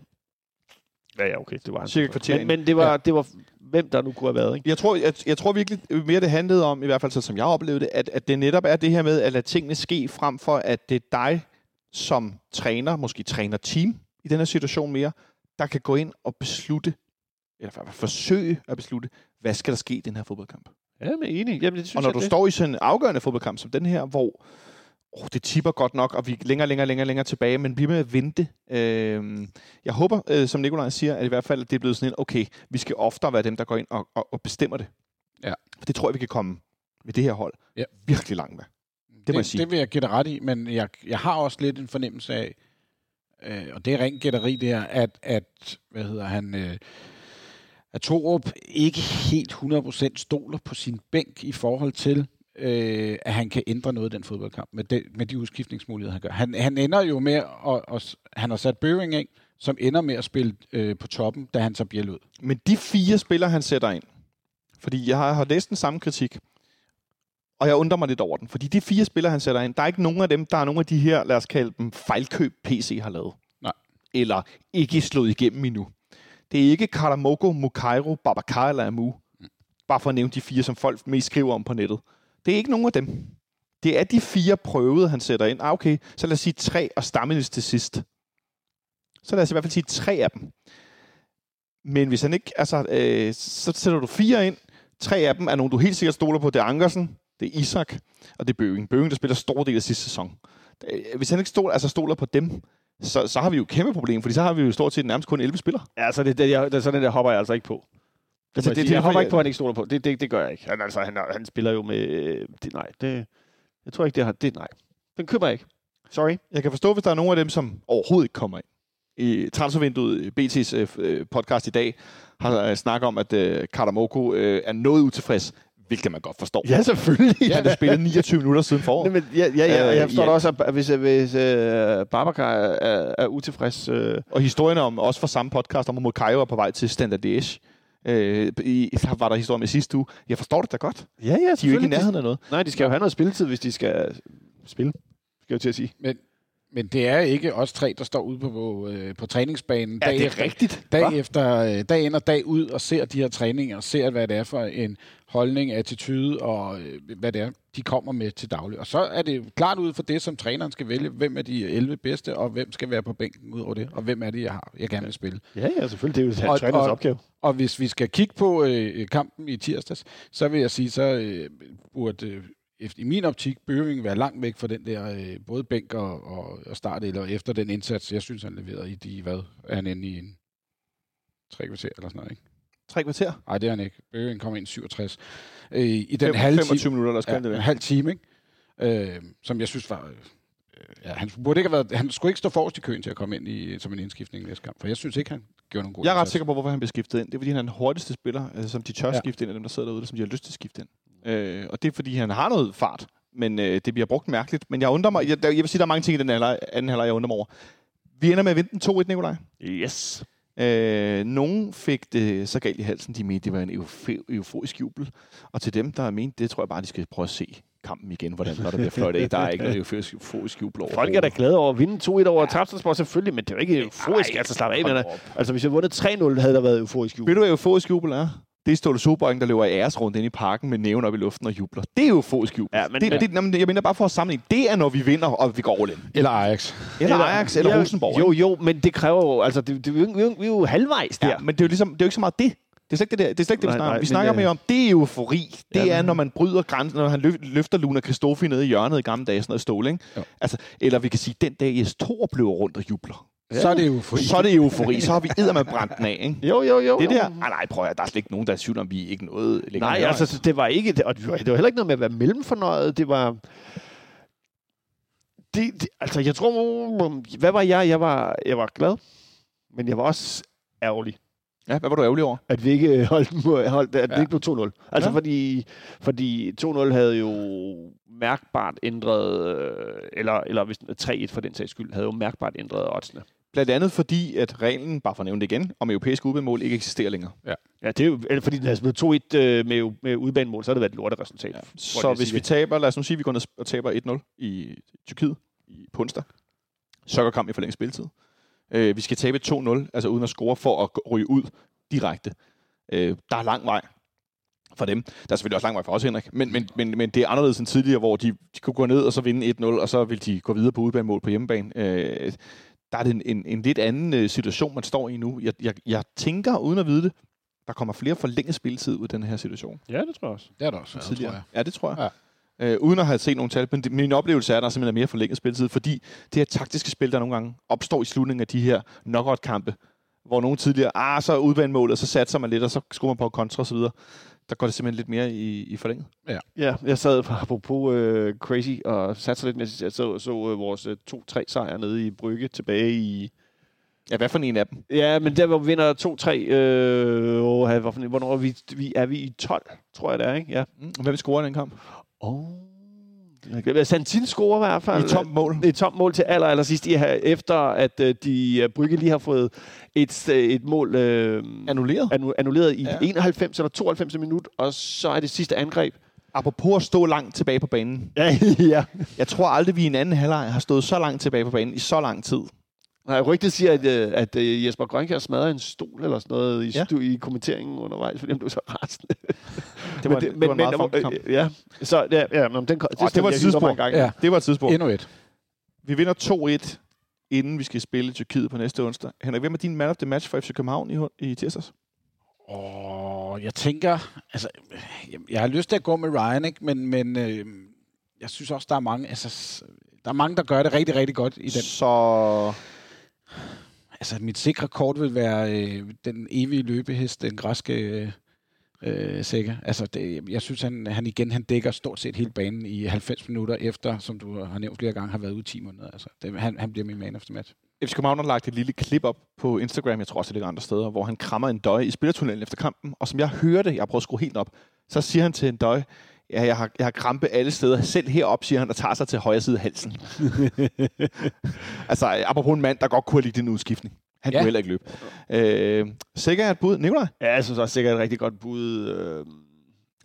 Ja, ja, okay, det var han. Cirka kvarter men, men det var, Ja. det var, hvem der nu kunne have været, ikke? Jeg tror, jeg, jeg tror virkelig mere, det handlede om, i hvert fald så som jeg oplevede det, at, at det netop er det her med at lade tingene ske, frem for at det er dig som træner, måske træner team i den her situation mere, der kan gå ind og beslutte, eller i hvert fald forsøge at beslutte, hvad skal der ske i den her fodboldkamp. Ja, men enig. Jamen, det synes Og når jeg, du det. står i sådan en afgørende fodboldkamp som den her, hvor oh, det tipper godt nok, og vi er længere, længere, længere, længere tilbage, men bliver med at vente. Øh, jeg håber, øh, som Nikolaj siger, at i hvert fald at det er blevet sådan en, okay, vi skal oftere være dem, der går ind og, og, og bestemmer det. Ja. For det tror jeg, vi kan komme med det her hold Ja. virkelig langt med. Det, må jeg sige. det vil jeg gætte ret i, men jeg, jeg har også lidt en fornemmelse af, øh, og det er rent gætteri det her, at, at hvad hedder han, øh, at Torup ikke helt 100% stoler på sin bænk i forhold til, øh, at han kan ændre noget i den fodboldkamp med, de, med de udskiftningsmuligheder, han gør. Han, han ender jo med, at, at, han har sat Bøving ind, som ender med at spille øh, på toppen, da han tager Biel ud. Men de fire spillere, han sætter ind, fordi jeg har, har læst den samme kritik, og jeg undrer mig lidt over den, fordi de fire spillere, han sætter ind, der er ikke nogen af dem, der er nogen af de her, lad os kalde dem, fejlkøb PC har lavet. Nej. Eller ikke slået igennem endnu. Det er ikke Karamoko, Mukairo, Babacar eller Amu. Bare for at nævne de fire, som folk mest skriver om på nettet. Det er ikke nogen af dem. Det er de fire prøvede, han sætter ind. Ah, okay, så lad os sige tre og Stammenis til sidst. Så lad os i hvert fald sige tre af dem. Men hvis han ikke, altså, øh, så sætter du fire ind. Tre af dem er nogen, du helt sikkert stoler på. Det er Ankersen, det er Isak, og det er Bøving. Bøving, der spiller stor del af sidste sæson. Øh, hvis han ikke stoler, altså stoler på dem, så, så har vi jo kæmpe problem, fordi så har vi jo stort set nærmest kun 11 spillere. Ja, så, det, det, jeg, det, så den der hopper jeg altså ikke på. Altså, det- det, er jeg fordi- ikke på, at han ikke stoler på. Det, det, det gør jeg ikke. Han, altså, han, han spiller jo med... øh, Det, nej, det, jeg tror ikke, det har... Det, nej, den køber jeg ikke. Sorry. Jeg kan forstå, hvis der er nogle af dem, som overhovedet ikke kommer ind. I transfervinduet, BT's øh, podcast i dag, har øh, snakket om, at øh, Karamoko øh, er noget utilfreds, hvilket man godt forstår. Ja, selvfølgelig. Han har spillet 29 minutter siden foråret. Men, ja, ja, ja, Øh, jeg forstår ja. også, at hvis, hvis øh, Babacar er, er, utilfreds... Øh, Og historien om, også fra samme podcast, om at Mokayo er på vej til Standard Liège. Øh, i, var der historie med sidste uge. Jeg forstår det da godt. ja, ja, De er jo ikke i nærheden af noget. Nej, de skal jo have noget spilletid, hvis de skal spille. Skal jeg jo til at sige. Men, men det er ikke os tre, der står ude på, på, øh, på træningsbanen dag, efter, rigtigt? dag, efter, øh, dag ind og dag ud og ser de her træninger og ser, hvad det er for en holdning, attitude og øh, hvad det er, de kommer med til daglig. Og så er det klart ud for det, som træneren skal vælge, hvem er de 11 bedste, og hvem skal være på bænken ud over det, og hvem er det, jeg har, jeg gerne vil spille. Ja, ja, selvfølgelig. Det er jo Og- trænerens og- opgave. Og hvis vi skal kigge på øh, kampen i tirsdags, så vil jeg sige, så øh, burde efter, i min optik Bøving være langt væk fra den der øh, både bænk og, og, og start, eller efter den indsats, jeg synes, han leverede i de, hvad er han inde i en tre kvarter eller sådan noget, ikke? Tre kvarter? Nej, det er han ikke. Bøving kom ind 67. Øh, I den Fem- halve 25 time, minutter, skal ja, det en halv time, ikke? Øh, som jeg synes var... Øh, ja, han, burde ikke have været, han skulle ikke stå forrest i køen til at komme ind i, som en indskiftning næste kamp, for jeg synes ikke, han gjorde nogen god Jeg er ret sikker på, hvorfor han blev skiftet ind. Det er, fordi han er den hurtigste spiller, altså, som de tør ja. skifte ind, af dem, der sidder derude, som de har lyst til at skifte ind. Øh, og det er, fordi han har noget fart, men øh, det bliver brugt mærkeligt. Men jeg undrer mig, jeg, jeg vil sige, der er mange ting i den halvleg, anden halvleg, jeg undrer mig over. Vi ender med at vinde den 2-1, Nikolaj. Yes. Øh, nogen fik det så galt i halsen, de mente, det var en eufo- euforisk jubel. Og til dem, der mente det, tror jeg bare, de skal prøve at se kampen igen, hvordan når der bliver fløjt af. Der er ikke noget euforisk, euforisk jubel over. Folk er da glade over at vinde 2-1 over ja. Trapstorsport, selvfølgelig, men det er jo ikke euforisk. Altså, slap af med det. Altså, hvis jeg vundet 3-0, havde der været euforisk jubel. Ved du, hvad euforisk jubel er? Det er Ståle Sobrøkken, der løber i æresrunde ind i parken med næven op i luften og jubler. Det er euforisk jubel. Ja, men- det, det, jamen, jeg mener bare for at sammenligne. Det er, når vi vinder, og vi går all in. Eller Ajax. Eller Ajax, eller ja, Rosenborg. Jo, jo, men det kræver jo, altså, det, det, vi, er jo- vi, jo- vi er jo halvvejs der. Ja, men det er jo ligesom, det er jo ikke så meget det. Det er slet ikke det, der. Det er slet ikke det, vi Nej, snakker nej, om. Vi snakker det- mere om, det er eufori. Det Ja, er, når man bryder grænsen, når han løf- løfter Luna Christofi ned i hjørnet i gamle dage, sådan noget stål, ikke? Jo. Altså, eller vi kan sige, den dag Jes Thor blev rundt og jubler. Ja. Så er det jo for Så er det eufori. Så har vi med brændt den af, ikke? Jo, jo, jo. Det der, nej, nej, prøv at der er slet ikke nogen, der er tvivl om, vi ikke noget længere. Nej, altså, det var ikke, det, og det var, det var heller ikke noget med at være mellemfornøjet. Det var... Det, det, altså, jeg tror... Hvad var jeg? Jeg var, jeg var glad, men jeg var også ærgerlig, Ja, hvad var du ærgerlig over? at vi ikke holdt, holdt at ja. Det ikke blev 2-0. Altså, Ja. ja. fordi, fordi 2-0 havde jo mærkbart ændret, øh, eller, eller hvis 3-1 for den sags skyld, havde jo mærkbart ændret oddsene. Blandt andet fordi, at reglen, bare for at nævne det igen, om europæiske udbanemål ikke eksisterer længere. Ja, det er jo, eller fordi den havde spillet 2-1 øh, med, med udbanemål, så har det været et lorteresultat. Ja. Hvor Så hvis vi taber, lad os nu sige, at vi går ned og taber 1-0 i Tyrkiet i, på onsdag, så går kampen i forlænget spilletid. Øh, vi skal tabe 2-0, altså uden at score, for at ryge ud direkte. Øh, der er lang vej for dem. Der er selvfølgelig også lang vej for os, Henrik. Men, men, men, men det er anderledes end tidligere, hvor de, de kunne gå ned og så vinde 1-0, og så vil de gå videre på udbanemål på hjemmebane. Øh, der er det en, en, en lidt anden øh, situation, man står i nu. Jeg, jeg, jeg tænker, uden at vide det, der kommer flere forlænget spilletid ud af den her situation Ja, det tror jeg også. Det er der også, ja, ja, tror jeg. Ja, det tror jeg. Ja. Øh, uden at have set nogle tal, men det, min oplevelse er, at der simpelthen er mere forlænget spilletid, fordi det her taktiske spil, der nogle gange opstår i slutningen af de her knockout-kampe, hvor nogle tidligere, ah, så er udbanemålet, og så satser man lidt, og så skruer man på kontra osv., der går det simpelthen lidt mere i, i forlænget. Ja, jeg sad på apropos øh, Crazy og satte lidt med, jeg så, så øh, vores øh, 2-3 sejr nede i Brygge tilbage i... Ja, hvad for en af dem? Ja, men der hvor vi vinder 2-3, øh, åh, hvad for en- hvornår er vi, vi, er vi i 12, tror jeg det er, ikke? Ja. Mm. Hvem scorer den kamp? Oh. Santin scorer i hvert fald. I tomt mål. Et tomt mål til aller, aller sidst, efter at øh, de øh, Brygge lige har fået et, øh, et mål øh, Annulleret. annu- annulleret i ja. 91 eller 92 minut, og så er det sidste angreb. Apropos at stå langt tilbage på banen. Ja, ja. Jeg tror aldrig, vi i en anden halvleg har stået så langt tilbage på banen i så lang tid. Nej, rygtet siger, at, øh, at øh, Jesper Grønkjær smadrede en stol eller sådan noget i, Ja. ja. i kommenteringen undervejs, fordi han blev så rasende. Det var, det, det var en meget kamp. øh, Ja, så ja, ja men den, det, Åh, det var et tidspunkt. en gang. Ja. Det var et tidspunkt. Endnu et. Vi vinder 2-1, inden vi skal spille Tyrkiet på næste onsdag. Henrik, hvem er din man of the match for FC København i, i tirsdags? Åh, jeg tænker, altså, jeg, har lyst til at gå med Ryan, ikke? men, men øh, jeg synes også, der er mange, altså, der er mange, der gør det rigtig, rigtig godt i den. Så Altså, mit sikre kort vil være øh, den evige løbehest, den græske øh, øh, sikker. Altså, det, jeg synes, han, han igen han dækker stort set hele banen i 90 minutter efter, som du har nævnt flere gange, har været ude i 10 måneder. Altså, det, han, han bliver min man of the match. FC København har lagt et lille klip op på Instagram, jeg tror også, det ligger andre steder, hvor han krammer en døj i spillertunnelen efter kampen. Og som jeg hørte, jeg prøver at skrue helt op, så siger han til en døj, ja, jeg har, jeg har krampe alle steder. Selv herop, siger han, og tager sig til højre side af halsen. altså, apropos en mand, der godt kunne have lide den udskiftning. Han ja. Kunne heller ikke løbe. Øh, sikkert er et bud. Nikolaj? Ja, jeg synes også sikkert et rigtig godt bud. Øh,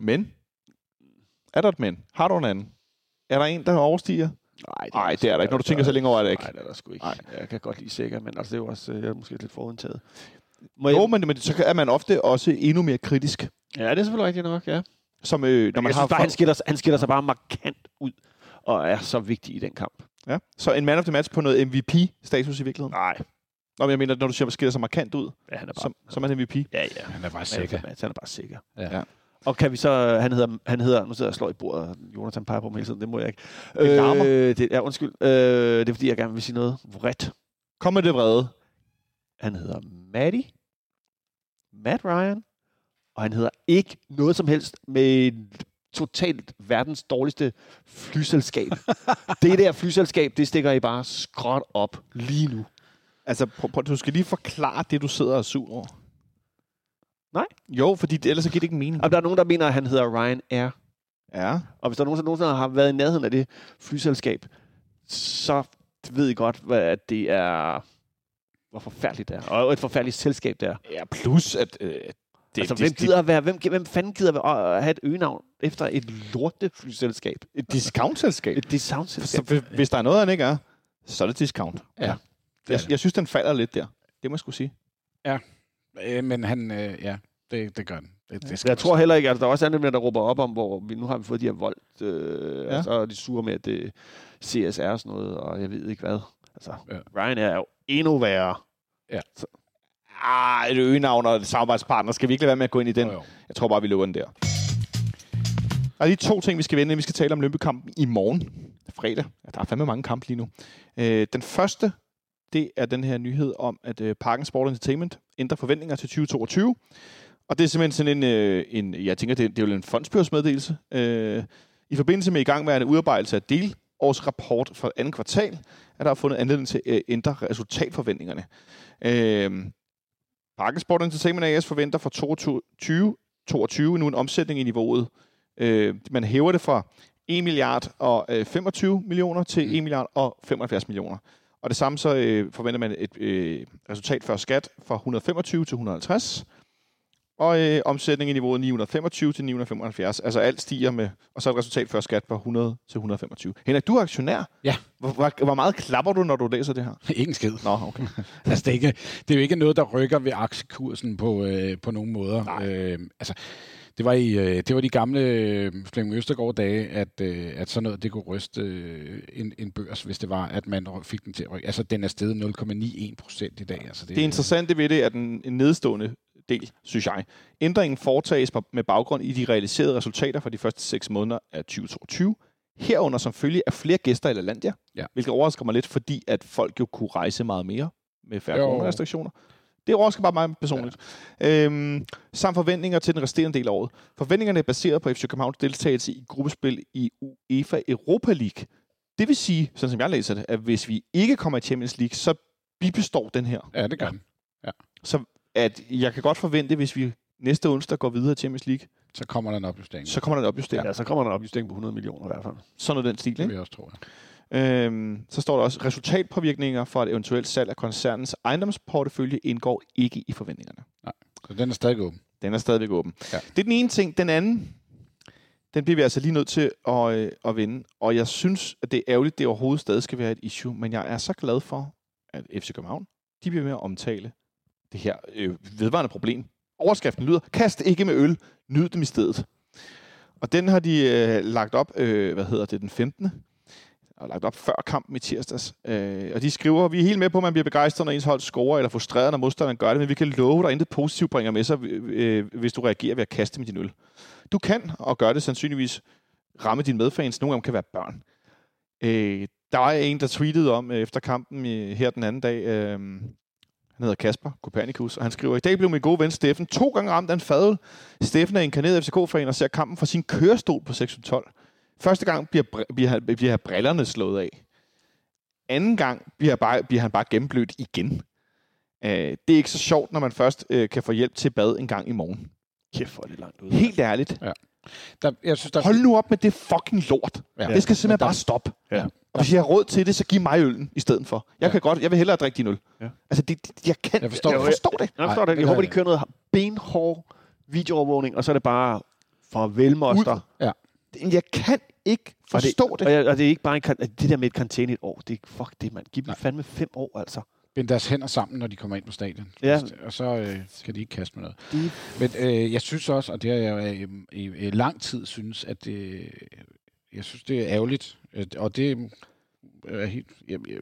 Men? Er der et men? Har du en anden? Er der en, der overstiger? nej, Nej, det er der ikke. Når du tænker så længe over, er det ikke. Nej, det er der sgu ikke. Nej. Jeg kan godt lide sikker, men altså, det er jo også øh, jeg er måske lidt forudtaget. Må Jo, jeg, men, men så er man ofte også endnu mere kritisk. ja, det er selvfølgelig rigtigt nok, ja. Som, øh, når man jeg har synes bare, han skiller, sig- han skiller sig bare markant ud, og er så vigtig i den kamp. Ja. Så en man of the match på noget MVP-status i virkeligheden? Nej. Nå, men jeg mener, når du siger, at skiller sig markant ud, Ja, han er bare... som, som er han MVP. ja, ja. Han er bare sikker. er, han er bare sikker. Ja. Ja. Og kan vi så, han hedder, han hedder, nu sidder jeg og slår i bordet, Jonathan peger på mig hele tiden, det må jeg ikke. Det larmer. Øh, det, ja, undskyld. Øh, det er fordi, jeg gerne vil sige noget vredt. Kom med det vrede. Han hedder Matty. Matt Ryan. Og han hedder ikke noget som helst med totalt verdens dårligste flyselskab. det der flyselskab, det stikker I bare skråt op lige nu. Altså, prøv, prøv, du skal lige forklare det, du sidder og sur over. Nej. Jo, fordi det, ellers så giver det ikke mening. Og der er nogen, der mener, at han hedder Ryan Air. Ja. Og hvis der er nogen, der nogensinde har været i nærheden af det flyselskab, så ved I godt, hvad at det er, hvor forfærdeligt det er. Og et forfærdeligt selskab det er. Ja, plus at... Øh, det, altså, det, hvem, gider at være, hvem, hvem fanden gider at have et øgenavn efter et lorteflyselskab? et discount-selskab. Et discount-selskab. Så, hvis der er noget, han ikke er, så er det discount. Ja. Jeg, jeg synes, den falder lidt der. Det må jeg skulle sige. Øh, men han, øh, ja, det, det gør den. Det, det skal Jeg tror heller ikke, at der er også andre, der råber op om, hvor vi nu har vi fået de her vold, øh, Ja. ja. og så er de sure med, at det CSR og sådan noget, og jeg ved ikke hvad. Altså, Ja. ja. Ryan er jo endnu værre. Ah, et øgenavn og et samarbejdspartner. Skal vi ikke lade være med at gå ind i den? Jo, jo. Jeg tror bare, vi lukker den der. Der er lige to ting, vi skal vende. Vi skal tale om Lønby-kampen i morgen, fredag. Ja, der er fandme mange kampe lige nu. Øh, den første, det er den her nyhed om, at øh, Parken Sport Entertainment ændrer forventninger til 2022. Og det er simpelthen sådan en, øh, en jeg tænker, det, det er jo en fondsbyrådsmeddelelse. Øh, I forbindelse med i gang med en udarbejdelse af delårsrapport for andet kvartal, er der fundet anledning til at ændre resultatforventningerne. Øh, Parken Sport Entertainment AS forventer for 2022 22 nu en omsætning i niveauet. Øh, man hæver det fra 1 milliard og øh, 25 millioner til Mm. 1 milliard og 75 millioner. Og det samme så øh, forventer man et øh, resultat før skat fra 125 til 150. Og øh, omsætning i niveauet 925 til 975. Altså alt stiger med, og så et resultat før skat fra 100 til 125. Henrik, du er aktionær. Ja. Hvor, hvor, hvor meget klapper du, når du læser det her? Ingen skid. Nå, okay. Altså, det, er ikke, det er jo ikke noget, der rykker ved aktiekursen på, øh, på nogen måder. Nej. Øh, altså, det var, i, øh, det var de gamle øh, Flemming Østergaard-dage, at, øh, at sådan noget, det kunne ryste en, en børs, hvis det var, at man fik den til at rykke. Altså, den er steget 0,91 procent i dag. Altså, Det interessante ved det er den en nedstående del, synes jeg. Ændringen foretages med baggrund i de realiserede resultater for de første 6 måneder af 2022. Herunder som følge af flere gæster i LaLandia, Ja. hvilket overrasker mig lidt, fordi at folk jo kunne rejse meget mere med færre Jo. Det overrasker bare mig personligt. Ja. Øhm, samt forventninger til den resterende del af året. Forventningerne er baseret på FC Københavns deltagelse i gruppespil i UEFA Europa League. Det vil sige, sådan som jeg læser det, at hvis vi ikke kommer i Champions League, så bibestår den her Ja, det gør den. så at jeg kan godt forvente, hvis vi næste onsdag går videre til Champions League, Så kommer der en opjustering. så kommer der en opjustering. Ja. Ja, så kommer der en opjustering på 100 millioner i hvert fald. Sådan noget den stil, Det vil ikke? jeg også tro. Ja. Øhm, så står der også, resultatpåvirkninger for et eventuelt salg af koncernens ejendomsportefølje indgår ikke i forventningerne. Så den er stadig åben. Den er stadigvæk åben. Ja. Det er den ene ting. Den anden, den bliver vi altså lige nødt til at, øh, at vende. Og jeg synes, at det er ærgerligt, at det overhovedet stadig skal være et issue. Men jeg er så glad for, at FC København, de bliver med at omtale det her øh, vedvarende problem. Overskriften lyder, kast ikke med øl, nyd dem i stedet. Og den har de øh, lagt op, øh, hvad hedder det, den 15 og lagt op før kampen i tirsdags. Øh, og de skriver, vi er helt med på, at man bliver begejstret, når ens hold scorer, eller frustreret, når modstanderen gør det, men vi kan love dig, at intet positivt bringer med sig, øh, hvis du reagerer ved at kaste med din øl. Du kan, og gør det sandsynligvis, ramme dine medfans. Nogle af dem kan være børn. Øh, der var en, der tweetede om øh, efter kampen øh, her den anden dag, øh, Han hedder Kasper Kopernikus, og han skriver, i dag blev min gode ven Steffen to gange ramt af en fadel. Steffen er inkarneret FCK-fan og ser kampen fra sin kørestol på 612. Første gang bliver, bliver, han- bliver brillerne slået af. Anden gang bliver, bare, bliver han bare gennemblødt igen. Øh, det er ikke så sjovt, når man først øh, kan få hjælp til bad en gang i morgen. Kæft, hvor er det langt ud. Helt ærligt. Der, jeg synes, der, Hold nu op med det fucking lort. Ja. Ja. Det skal simpelthen der- bare stoppe. Ja. Og hvis jeg har råd til det, så giv mig øllen i stedet for. Jeg Ja. kan godt, jeg vil hellere drikke din øl. Ja. Altså, det, det, jeg kan, Jeg forstår jeg det. forstår det. Jeg forstår det. Jeg håber, de kører noget benhård videoovervågning, og så er det bare farvel, moster. Jeg kan ikke forstå og det. Og, jeg, og det er ikke bare en, det der med et karantæne i et år. Det er, fuck det, mand. Giv dem Nej. fandme fem år, altså. binde deres hænder sammen, når de kommer ind på stadion. Ja. Og så øh, skal de ikke kaste med noget. De, Men øh, jeg synes også, og det har jeg jo i, i, lang tid synes, at det, jeg synes, det er ærgerligt. Og det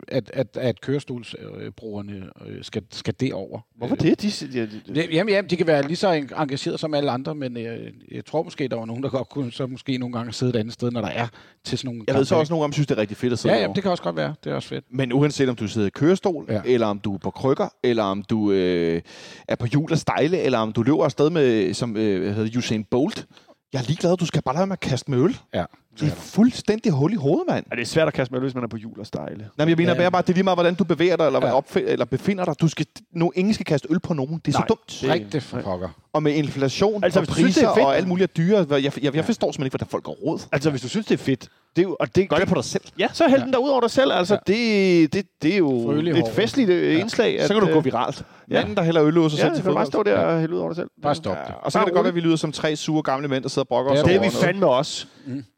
at, at, at kørestolsbrugerne øh, skal, skal derover. hvorfor Øh, det? De, de, de, de, det- Jamen, jamen, de kan være lige så en- engageret som alle andre, men øh, jeg tror måske, der var nogen, der godt kunne så måske nogle gange sidde et andet sted, når der er til sådan nogle Jeg ved så også, nogle gange synes, det er rigtig fedt at sidde Ja, ja, derovre. det kan også godt være. Det er også fedt. Men uanset om du sidder i kørestol, Ja. ja. eller om du er på krykker, eller om du øh, er på hjul og stejle, eller om du løber afsted med, som øh, hedder Usain Bolt. Jeg er ligeglad, du skal bare lade med at kaste med øl. Ja. Det er fuldstændig hul i hovedet, mand. er det er svært at kaste med, øl, hvis man er på jul og stejle. Nej, men jeg mener Ja. ja. bare, det er lige meget, hvordan du bevæger dig, eller, Ja. ja. opf- eller befinder dig. Du skal, no, ingen skal kaste øl på nogen. Det er Nej. så dumt. Det- Rigtig for pokker. Og med inflation Altså, altså, og hvis du synes, det priser er fedt- og alt muligt dyre. Jeg, jeg, jeg, jeg forstår simpelthen ikke, hvordan folk går råd. Altså, hvis du synes, det er fedt, det er jo, og det, Gør det på dig selv. Ja, så hæld Ja. den der ud over dig selv. Altså, Ja. det, det, det er jo Frølig et festligt øh, indslag. Så kan du øh, gå viralt. ja. Manden, der hælder øl ud af sig Ja, selv kan du bare stå der og hælde ud over dig selv. Bare stop det. Ja, og så kan det godt være, at vi lyder som tre sure gamle mænd, der sidder og brokker Det os er Det er over vi fandme også.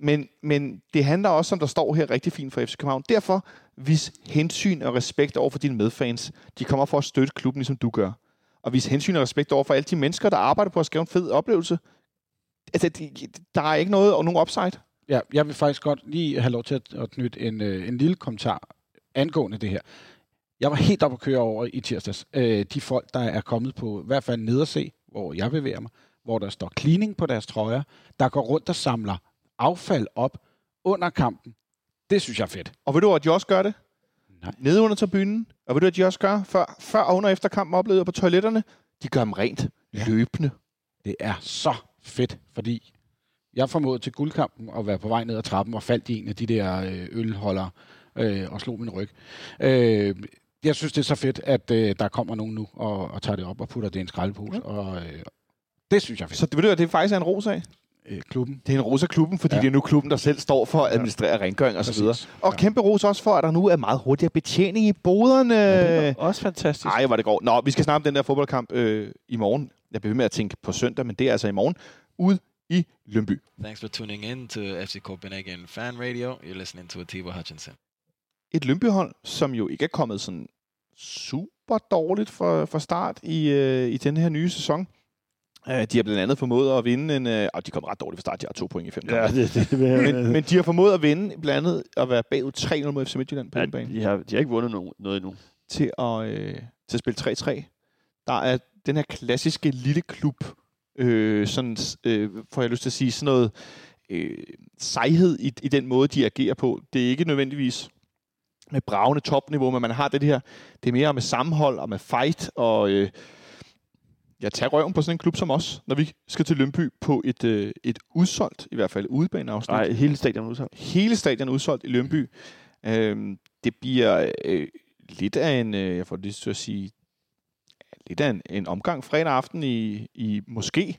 Men, men det handler også, som der står her, rigtig fint for FC København. Derfor vis hensyn og respekt over for dine medfans. De kommer for at støtte klubben, ligesom du gør. Og vis hensyn og respekt over for alle de mennesker, der arbejder på at skabe en fed oplevelse. Altså, de, der er ikke noget og nogen upside. Ja, jeg vil faktisk godt lige have lov til at, at knytte en, øh, en lille kommentar angående det her. Jeg var helt oppe at køre over i tirsdags. Øh, de folk, der er kommet på i hvert fald nederse, hvor jeg bevæger mig, hvor der står cleaning på deres trøjer, der går rundt og samler affald op under kampen. Det synes jeg er fedt. Og ved du, at de også gør det? Nej. Nede under tribunen. Og ved du, at de også gør før, før og under efter kampen oplevede på toiletterne? De gør dem rent. Ja. Løbende. Det er så fedt, fordi jeg formåede til guldkampen at være på vej ned ad trappen og faldt i en af de der øh, ølholdere øh, og slog min ryg. Øh, jeg synes, det er så fedt, at øh, der kommer nogen nu og, og tager det op og putter det i en skraldepose. Ja. Og, øh, det synes jeg er fedt. Så det, du, at det faktisk er en rosa Øh, klubben. Det er en rosa klubben, fordi Ja. ja. det er nu klubben, der selv står for at administrere rengøring og så videre. Og kæmpe ros også for, at der nu er meget hurtigere betjening i boderne. Det er også fantastisk. Ej, hvor det går. Nå, vi skal snakke om den der fodboldkamp øh, i morgen. Jeg bliver ved med at tænke på søndag, men det er altså i morgen. Ud i Lønby. Thanks for tuning in to FC Copenhagen Fan Radio. You're listening to Atiba Hutchinson. Et Lønby-hold, som jo ikke er kommet sådan super dårligt for, for start i, øh, i den her nye sæson. Øh, de har blandt andet formået at vinde en... Øh, og de kom ret dårligt fra start. De har to point i fem Ja, det, det, det, Men, men de har formået at vinde blandt andet at være bagud 3-0 mod FC Midtjylland på ja, den bane. de, har, de har ikke vundet no, noget endnu. til at, øh, til at spille 3-3. Der er den her klassiske lille klub, øh, sådan, øh, får jeg lyst til at sige, sådan noget øh, sejhed i, i den måde, de agerer på. Det er ikke nødvendigvis med bravende topniveau, men man har det her, det er mere med sammenhold og med fight, og øh, jeg tager røven på sådan en klub som os, når vi skal til Lønby på et, øh, et udsolgt, i hvert fald udebaneafsnit Nej, hele stadion udsolgt. hele stadion udsolgt i Lønby. Øhm, det bliver øh, lidt af en, øh, jeg får lige til at sige, lidt af en, en omgang fredag aften i, i måske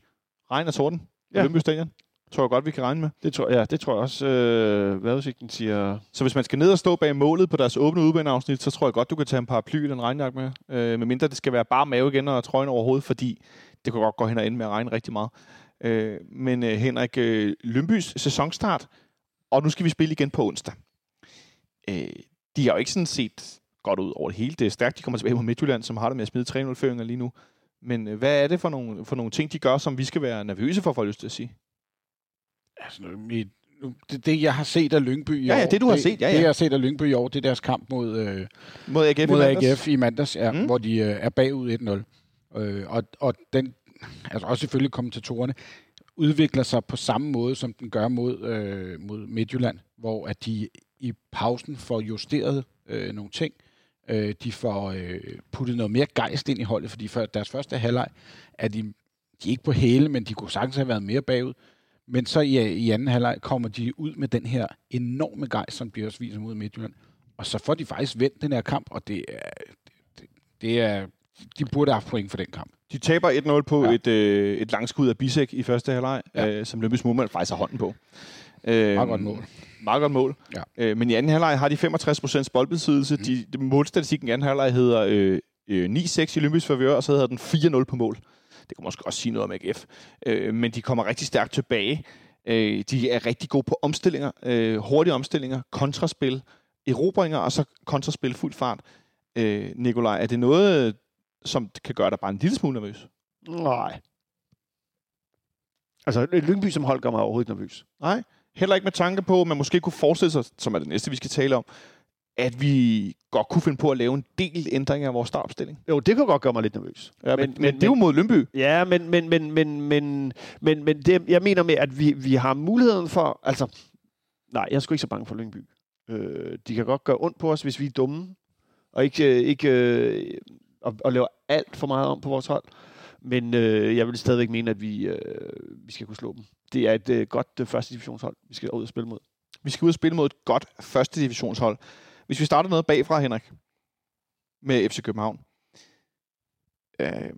regn og torden ja. Ja. Lønby Stadion. Tror jeg godt, vi kan regne med. Det tror, ja, det tror jeg også, øh, vejrudsigten siger. Så hvis man skal ned og stå bag målet på deres åbne udbaneafsnit, så tror jeg godt, du kan tage en paraply eller en regnjakke med. Øh, medmindre det skal være bare mave igen og trøjen over hovedet, fordi det kan godt gå hen og ende med at regne rigtig meget. Øh, men øh, Henrik, øh, Lønbys sæsonstart, og nu skal vi spille igen på onsdag. Øh, de har jo ikke sådan set godt ud over det hele. Det er stærkt, de kommer tilbage mod Midtjylland, som har det med at smide 3-0-føringer lige nu. Men øh, hvad er det for nogle, for nogle ting, de gør, som vi skal være nervøse for, for lyst til at sige? Altså, mit, det, det, jeg har set af Lyngby i Ja, ja, år, det, du har set, ja, Det, ja. jeg har set af Lyngby i år, det er deres kamp mod, øh, Mod AGF, i mod mandags? AGF i mandags, ja, mm. hvor de øh, er bagud 1-0. Øh, og, og den, altså også selvfølgelig kommentatorerne, udvikler sig på samme måde, som den gør mod, øh, mod Midtjylland, hvor at de i pausen får justeret øh, nogle ting, Øh, de får øh, puttet noget mere gejst ind i holdet, fordi for deres første halvleg er de, de er ikke på hæle, men de kunne sagtens have været mere bagud. Men så i, i anden halvleg kommer de ud med den her enorme gejst, som de også viser mod Midtjylland. Og så får de faktisk vendt den her kamp, og det er, det, det er de burde have haft point for den kamp. De taber 1-0 på Ja. et, øh, et langskud af Bisek i første halvleg, Ja. øh, som Løbys målmand faktisk har hånden på. Øh, Meget godt mål. Meget godt mål. Ja. Øh, men i anden halvleg har de 65 boldbesiddelse. Mm. De, målstatistikken i anden halvleg hedder øh, øh, 9-6 i Løbys favør, og så hedder den 4-0 på mål. Det kan måske også sige noget om AGF. Øh, men de kommer rigtig stærkt tilbage. Øh, de er rigtig gode på omstillinger, øh, hurtige omstillinger, kontraspil, erobringer og så kontraspil fuld fart. Øh, Nikolaj, er det noget, som kan gøre dig bare en lille smule nervøs? Nej. Altså, Lyngby som hold gør mig overhovedet nervøs. Nej. Heller ikke med tanke på, at man måske kunne forestille sig, som er det næste, vi skal tale om, at vi godt kunne finde på at lave en del ændringer af vores startopstilling. Jo, det kunne godt gøre mig lidt nervøs. Ja, men, men, men, det er jo mod Lønby. Ja, men, men, men, men, men, men, men det, jeg mener med, at vi, vi har muligheden for... Altså, nej, jeg er sgu ikke så bange for Lyngby. Øh, de kan godt gøre ondt på os, hvis vi er dumme, og ikke, øh, ikke øh, og, og laver alt for meget om på vores hold. Men øh, jeg vil stadigvæk mene, at vi, øh, vi skal kunne slå dem. Det er et øh, godt øh, første divisionshold, vi skal ud og spille mod. Vi skal ud og spille mod et godt første divisionshold. Hvis vi starter noget bagfra, Henrik, med FC København. Øh,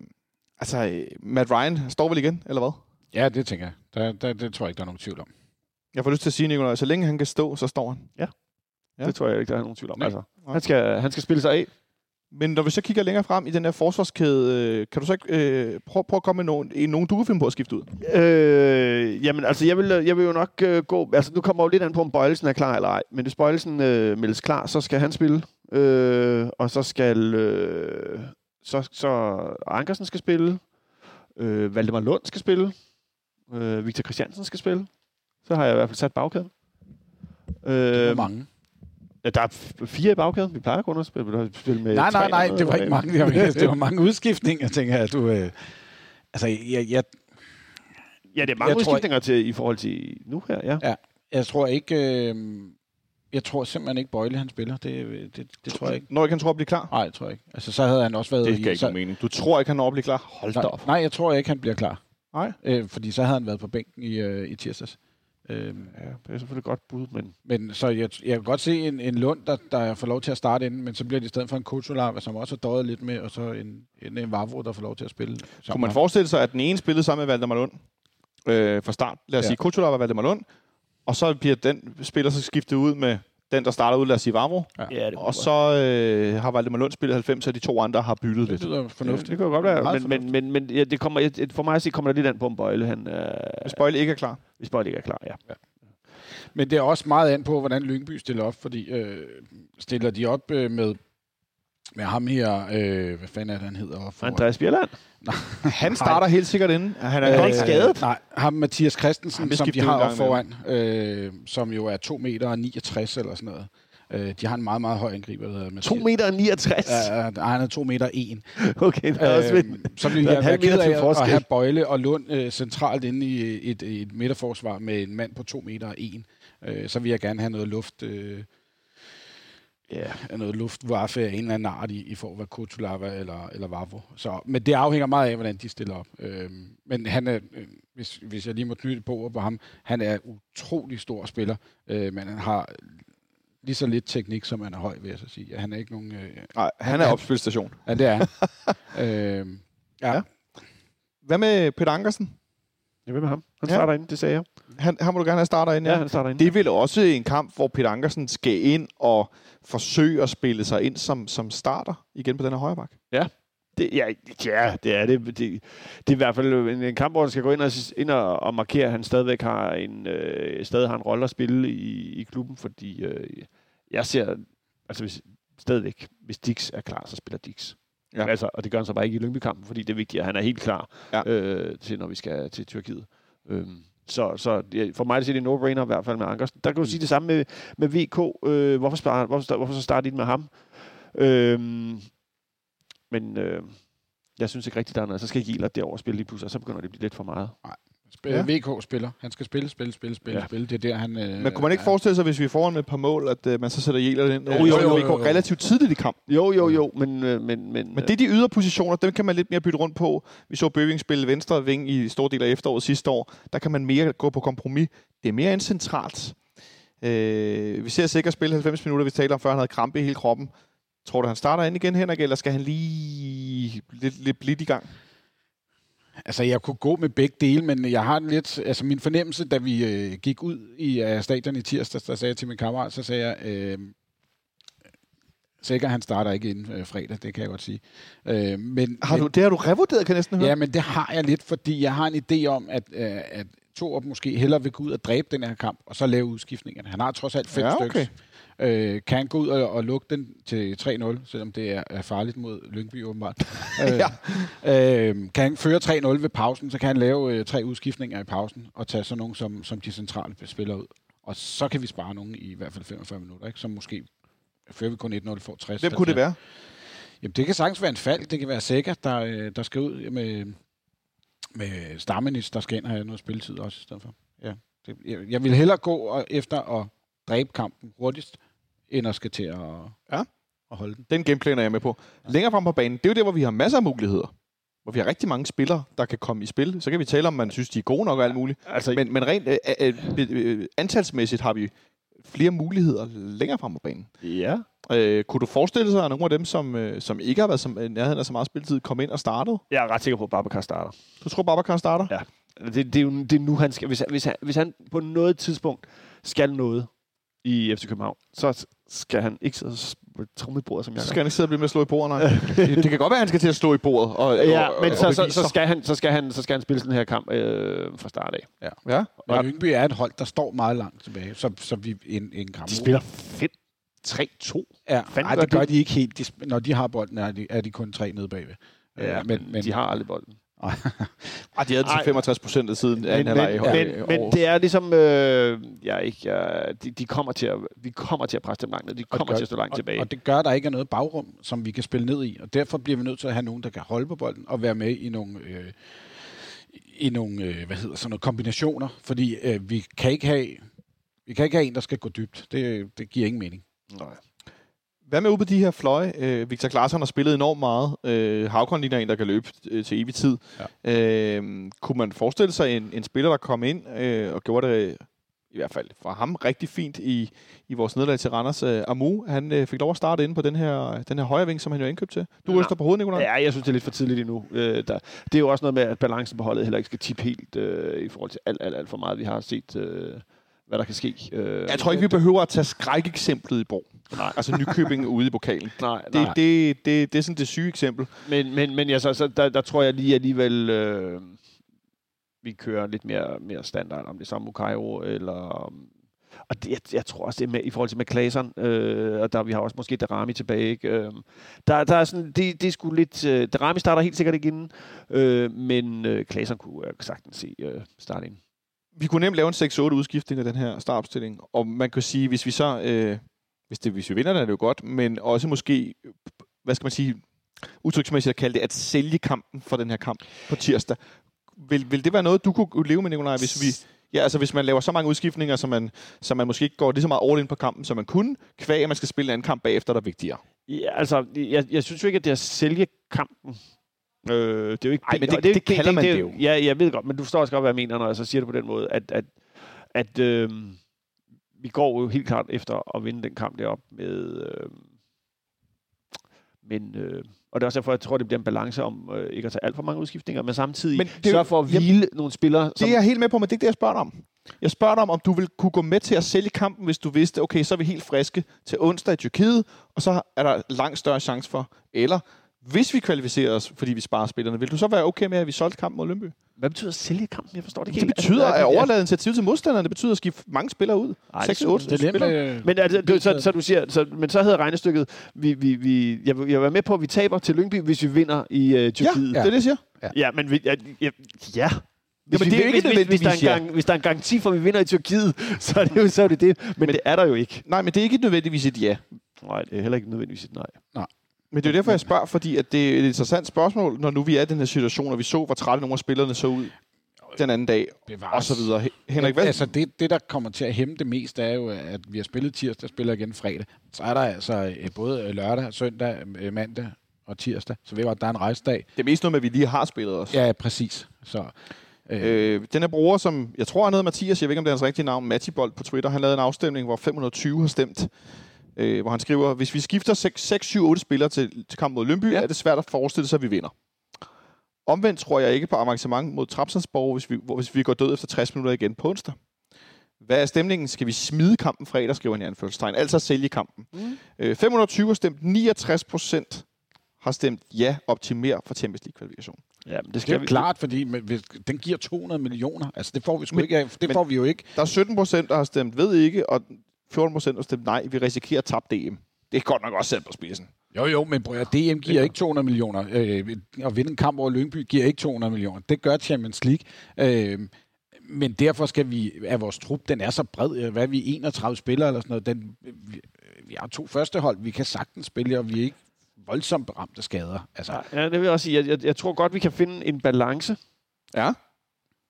altså, øh, Matt Ryan står vel igen, eller hvad? Ja, det tænker jeg. Der, der, det tror jeg ikke, der er nogen tvivl om. Jeg får lyst til at sige, Nikolaj, så længe han kan stå, så står han. Ja. Ja. Det tror jeg ikke, der er nogen tvivl om. Nej. Altså, han, skal, han skal spille sig af. Men når vi så kigger længere frem i den her forsvarskæde, øh, kan du så ikke øh, prøve, prøve at komme med nogen, en- nogen, du kan finde på at skifte ud? Øh, jamen, altså, jeg vil, jeg vil jo nok øh, gå... Altså, nu kommer jo lidt an på, om Bøjelsen er klar eller ej. Men hvis Bøjelsen øh, meldes klar, så skal han spille. Øh, og så skal... Øh, så, så Ankersen skal spille. Øh, Valdemar Lund skal spille. Øh, Victor Christiansen skal spille. Så har jeg i hvert fald sat bagkæden. Hvor Øh, mange? Ja, der er fire i bagkæden. Vi plejer kun at spille, spille med Nej, nej, nej, det var ikke mange. Det var, det var mange udskiftninger, tænker jeg. Du, øh, altså, jeg, jeg, Ja, det er mange Jeg tror- udskiftninger til, i forhold til nu her, ja. jeg tror ikke... Øh, jeg tror simpelthen ikke, Bøjle han spiller. Det, det, det tror jeg ikke. Når ikke han tror at blive klar? Nej, det tror jeg ikke. Altså, så havde han også været... Det giver ikke så, mening. Du tror ikke, han når at blive klar? Hold da nej, op. nej, jeg tror ikke, han bliver klar. Nej. Øh, fordi så havde han været på bænken i, øh, i tirsdags. Øh, Ja, det er selvfølgelig et godt bud, men men så jeg, jeg kan godt se en, en Lund, der, der får lov til at starte inden, men så bliver det i stedet for en Kutular, som også har døjet lidt med, og så en, en, en Vavro, der får lov til at spille. sammen Kunne man forestille sig, at den ene spillede sammen med Valdemar Lund øh, fra start? Lad os Ja. sige, Kutular var Valdemar Lund, og så bliver den spiller så skiftet ud med den, der starter ud, lad os sige Vavro, ja, det og så øh, har Valdemar Lund spillet 90, og de to andre har byttet Det lidt. lyder fornuftigt. Det kan jo godt være, men, men, men, men ja, det kommer, et- for mig at sige, kommer der lidt an på, om Bøjle, han, øh, Hvis Bøjle ikke er klar. hvis Bøjle ikke er klar, ja. Men det er også meget an på, hvordan Lyngby stiller op, fordi øh, stiller de op øh, med, med ham her, øh, hvad fanden er det, han hedder? For, Andreas Bjerland. Han starter helt sikkert inden. Han er, er ikke skadet. Nej, ham Mathias Christensen, Han bliver som de skiftet har ud en op gang foran, øh, som jo er 2 meter og 69 eller sådan noget. Øh, de har en meget, meget høj angriber, der hedder Mathias. 2 meter og 69. Ja, han er 2 meter 1. Okay, det er også Øh, vildt. så vil Der jeg være ked til af at, have Bøjle og Lund øh, centralt inde i et, et midterforsvar med en mand på 2 meter og 1. Øh, så vil jeg gerne have noget luft... Øh, Ja, noget luftwaffe af en eller anden art i, i form af Kutulava eller, eller Vavo. Så, men det afhænger meget af, hvordan de stiller op. Øhm, men han er, øh, hvis, hvis jeg lige må knytte på ord på ham, han er utrolig stor spiller, øh, men han har lige så lidt teknik, som han er høj, vil jeg så sige. Han er ikke nogen... Øh, nej, han er opspilstation. ja, det er han. øhm, ja. Ja. Hvad med Peter Ankersen? Ja, hvem er ham? Han Ja. starter ind, det sagde jeg. Han, han må du gerne have starter ind, Ja, ja. han starter ind. Det er vel også en kamp, hvor Peter Ankersen skal ind og forsøge at spille sig ind som, som starter igen på den her højre bak. Det, ja, ja, det er det. det. Det er i hvert fald en, en kamp, hvor han skal gå ind og, ind og, og markere, at han stadigvæk har en, øh, stadig har en rolle at spille i, i klubben, fordi øh, jeg ser, altså hvis, stadigvæk, hvis Dix er klar, så spiller Dix. Ja. Ja. Altså, og det gør han så bare ikke i Lyngby-kampen, fordi det er vigtigt, at han er helt klar Ja. ja. øh, til, når vi skal til Tyrkiet. Øhm, så, så ja, for mig det er det no-brainer i hvert fald med Ankersen. Der kan du sige det samme med, med VK. Øh, hvorfor, spar, hvorfor, hvorfor så starte ind med ham? Øhm, men øh, jeg synes ikke rigtigt, der er noget. Så skal Gieler derover spille lige pludselig, og så begynder det at blive lidt for meget. Nej, Sp- Ja. VK spiller. Han skal spille, spille, spille, spille, Ja. ja. spille. Det er der, han... Øh, Men kunne man ikke er- forestille sig, hvis vi er foran med et par mål, at øh, man så sætter Jæler ind? Jo, øh, jo, jo, jo, jo. relativt tidligt i kampen. Jo, jo, jo, men... øh, men, men, Men det er de ydre positioner, dem kan man lidt mere bytte rundt på. Vi så Bøving spille venstre ving i store del af efteråret sidste år. Der kan man mere gå på kompromis. Det er mere end centralt. Øh, vi ser sikkert spille 90 minutter, vi taler om før, han havde krampe i hele kroppen. Tror du, han starter ind igen, Henrik, eller skal han lige lidt, lidt blidt i gang? Altså, jeg kunne gå med begge dele, men jeg har lidt... Altså, min fornemmelse, da vi øh, gik ud i uh, stadion i tirsdag, der sagde jeg til min kammerat, så sagde jeg... Øh, sikkert, han starter ikke inden øh, fredag, det kan jeg godt sige. Øh, men, Har men, du, det har du revurderet, kan jeg næsten høre. Ja, men det har jeg lidt, fordi jeg har en idé om, at, øh, at Torup måske hellere vil gå ud og dræbe den her kamp, og så lave udskiftningerne. Han har trods alt fem Ja, okay. stykker. Øh, kan gå ud og, og lukke den til 3-0, selvom det er, er farligt mod Lyngby åbenbart. øh, øh, kan han føre 3-0 ved pausen, så kan han lave øh, tre udskiftninger i pausen, og tage sådan nogen som, som de centrale spillere ud. Og så kan vi spare nogen i, i hvert fald 45 minutter, ikke? som måske fører vi kun 1-0, får 60. Hvem kunne det være? Jamen, det kan sagtens være en fald. Det kan være Sækker, der, øh, der skal ud med, med Stammenis, der skal ind og have noget spilletid også i stedet for. Ja. Det, jeg, jeg vil hellere gå og, efter at dræbe kampen hurtigst, end at skal til at, Ja. at holde den. Den gameplan er jeg med på. Længere frem på banen, det er jo der, hvor vi har masser af muligheder. Hvor vi har rigtig mange spillere, der kan komme i spil. Så kan vi tale om, man synes, de er gode nok og alt muligt. altså, Men, men rent øh, øh, øh, antalsmæssigt har vi flere muligheder længere frem på banen. ja. Øh, kunne du forestille sig, at nogle af dem, som, øh, som ikke har været som, i nærheden af så meget spilletid, kom ind og startede? Jeg er ret sikker på, at Babacar starter. Du tror, Babacar starter? Ja. Det, det, er jo det er nu, han skal... Hvis, han- hvis, han, hvis han på noget tidspunkt skal noget i FC København, så skal han ikke sidde på et trommelbord, som jeg Så skal han ikke sidde og blive med at slå i bordet, nej. det, det kan godt være, at han skal til at slå i bordet. Og, Ja, og, men og, så, og så, så, skal han, så, skal han, så skal han spille sådan her kamp øh, fra start af. Ja. Og Lyngby er et hold, der står meget langt tilbage, så, så vi en, en kamp. De spiller 5-3-2. Ja, Fanden nej, det gør det? de ikke helt. De, når de har bolden, er de, er de kun tre nede bagved. Ja, Øh, men, men de har aldrig bolden. Ej, de havde til 65 procent siden Men, anden men, halvleg. men, men det er ligesom, øh, jeg er ikke, jeg, de, de kommer til at, vi kommer til at presse dem langt ned. De Og kommer det til at stå langt og, tilbage. Og det gør, at der ikke er noget bagrum, som vi kan spille ned i. Og derfor bliver vi nødt til at have nogen, der kan holde på bolden og være med i nogle, øh, i nogle øh, hvad hedder, sådan nogle kombinationer. Fordi øh, vi kan ikke have vi kan ikke have en, der skal gå dybt. Det, det giver ingen mening. Nej. Hvad med ude på de her fløje? Øh, Victor Claesson har spillet enormt meget. Øh, Havkon ligner en, der kan løbe øh, til evig tid. Ja. Øh, kunne man forestille sig en, en spiller, der kom ind øh, og gjorde det, i hvert fald fra ham, rigtig fint i, i vores nederlag til Randers. Øh, Amu, han øh, fik lov at starte inde på den her, den her højre ving, som han jo er indkøbt til. Du Ja. ryster på hovedet, Nicolaj? Ja, jeg synes, det er lidt for tidligt endnu. Øh, der, det er jo også noget med, at balancen på holdet heller ikke skal tippe helt øh, i forhold til alt, alt, alt for meget, vi har set, øh, hvad der kan ske. Øh, Jeg tror ikke, vi behøver at tage skrækeksemplet i brug. Nej. Altså Nykøbing ude i pokalen. Nej, Det, nej. det, det, det er sådan det syge eksempel. Men, men, men ja, så, så der, der tror jeg lige alligevel, øh, vi kører lidt mere, mere standard, om det er samme Cairo, eller... Og det, jeg, jeg tror også, det er med, i forhold til med Klaseren, øh, og der vi har også måske Darami tilbage, ikke? Øh, der, der er sådan, det, det er sgu lidt... Øh, Darami starter helt sikkert ikke inden, øh, men øh, Klaseren kunne jeg sagtens se øh, starte ind. vi kunne nemt lave en 6-8 udskiftning af den her startopstilling. Og man kan sige, hvis vi så... Øh, hvis, det, hvis vi vinder, den er det jo godt, men også måske, hvad skal man sige, udtryksmæssigt at kalde det, at sælge kampen for den her kamp på tirsdag. Vil, vil det være noget, du kunne leve med, Nicolaj, hvis vi... Ja, altså hvis man laver så mange udskiftninger, så man, så man måske ikke går lige så meget all in på kampen, som man kunne, kvæg, at man skal spille en anden kamp bagefter, der er vigtigere. Ja, altså, jeg, jeg synes jo ikke, at det er at sælge kampen. Øh, det er jo ikke... Ej, men det- jo det ikke- kalder man er det jo. Ja, jeg ved godt, men du forstår også godt, hvad jeg mener, når jeg så siger det på den måde, at, at, at øh, vi går jo helt klart efter at vinde den kamp derop med... Øh, men... Øh, og det er også derfor, jeg tror, det bliver en balance om øh, ikke at tage alt for mange udskiftninger, men samtidig Men det sørge for at hvile nogle spillere, Det som... er jeg helt med på, men det er ikke det, jeg spørger dig om. Jeg spørger dig om, om du vil kunne gå med til at sælge kampen, hvis du vidste, okay, så er vi helt friske til onsdag i Tyrkiet, og så er der langt større chance for. Eller hvis vi kvalificerer os, fordi vi sparer spillerne, vil du så være okay med, at vi solgte kampen mod Lønby? Hvad betyder at sælge kampen? Jeg forstår det ikke Det helt. betyder Altså, at ja. overlade initiativ til modstanderne. Det betyder at skifte mange spillere ud. Ej, det 6-8 synes jeg- Det er spillere. øh, Men, altså, det, så, så du siger, så, men så hedder regnestykket, vi, vi, vi, jeg, vil- jeg vil være med på, at vi taber til Lyngby, hvis vi vinder i uh, Ja, Tyrkiet. det er det, jeg siger. Ja, men vi, ja, ja, ja. Hvis, men vi, det er jo ikke hvis, hvis, der er en ja. gang, hvis der er en garanti for, at vi vinder i Tyrkiet, så er det jo så er det, det. Men, men det er der jo ikke. Nej, men det er ikke nødvendigvis et ja. Nej, det er heller ikke nødvendigvis et nej. Men det er jo derfor, jeg spørger, fordi at det er et interessant spørgsmål, når nu vi er i den her situation, og vi så, hvor trætte nogle af spillerne så ud. den anden dag, Bevares. og så videre. He- Henrik, hvad? Altså, det, det, der kommer til at hæmme det mest, er jo, at vi har spillet tirsdag, spiller igen fredag. Så er der altså øh, både lørdag, søndag, øh, mandag og tirsdag. Så ved godt, der er en rejsedag. Det er mest noget med, at vi lige har spillet os. Ja, præcis. Så, øh, Øh, den her bruger, som jeg tror han hedder Mathias, jeg ved ikke, om det er hans rigtige navn, Matibold på Twitter, han lavede en afstemning, hvor 520 har stemt, øh, hvor han skriver, hvis vi skifter 6, 6 7, 8 spillere til, til kamp mod Lønby, ja. er det svært at forestille sig, at vi vinder. Omvendt tror jeg ikke på avancement mod Trapsandsborg, hvis vi, hvor, hvis vi går død efter 60 minutter igen på onsdag. Hvad er stemningen? Skal vi smide kampen fredag, skriver han i anførselstegn. Altså sælge kampen. Mm. Øh, 520 har stemt, 69 procent har stemt ja, optimer for Champions League-kvalifikation. Ja, men det det er skal vi. klart, fordi men hvis, den giver 200 millioner. Altså, det får vi sgu Men- ikke af. Det men- får vi jo ikke. Der er 17 procent, der har stemt ved ikke, og 14 procent har stemt nej. Vi risikerer at tabe DM. Det er godt nok også sat på spidsen. Jo, jo, men prøv at, DM giver ikke 200 millioner. Øh, at vinde en kamp over Lyngby giver ikke 200 millioner. Det gør Champions League. Øh, men derfor skal vi, at vores trup, den er så bred. Øh, Hvad er vi, 31 spillere eller sådan noget? Den, vi, vi har to første hold, vi kan sagtens spille, og vi er ikke voldsomt ramt af skader. Altså, Ja, det vil jeg også sige. Jeg, jeg, jeg tror godt, vi kan finde en balance Ja.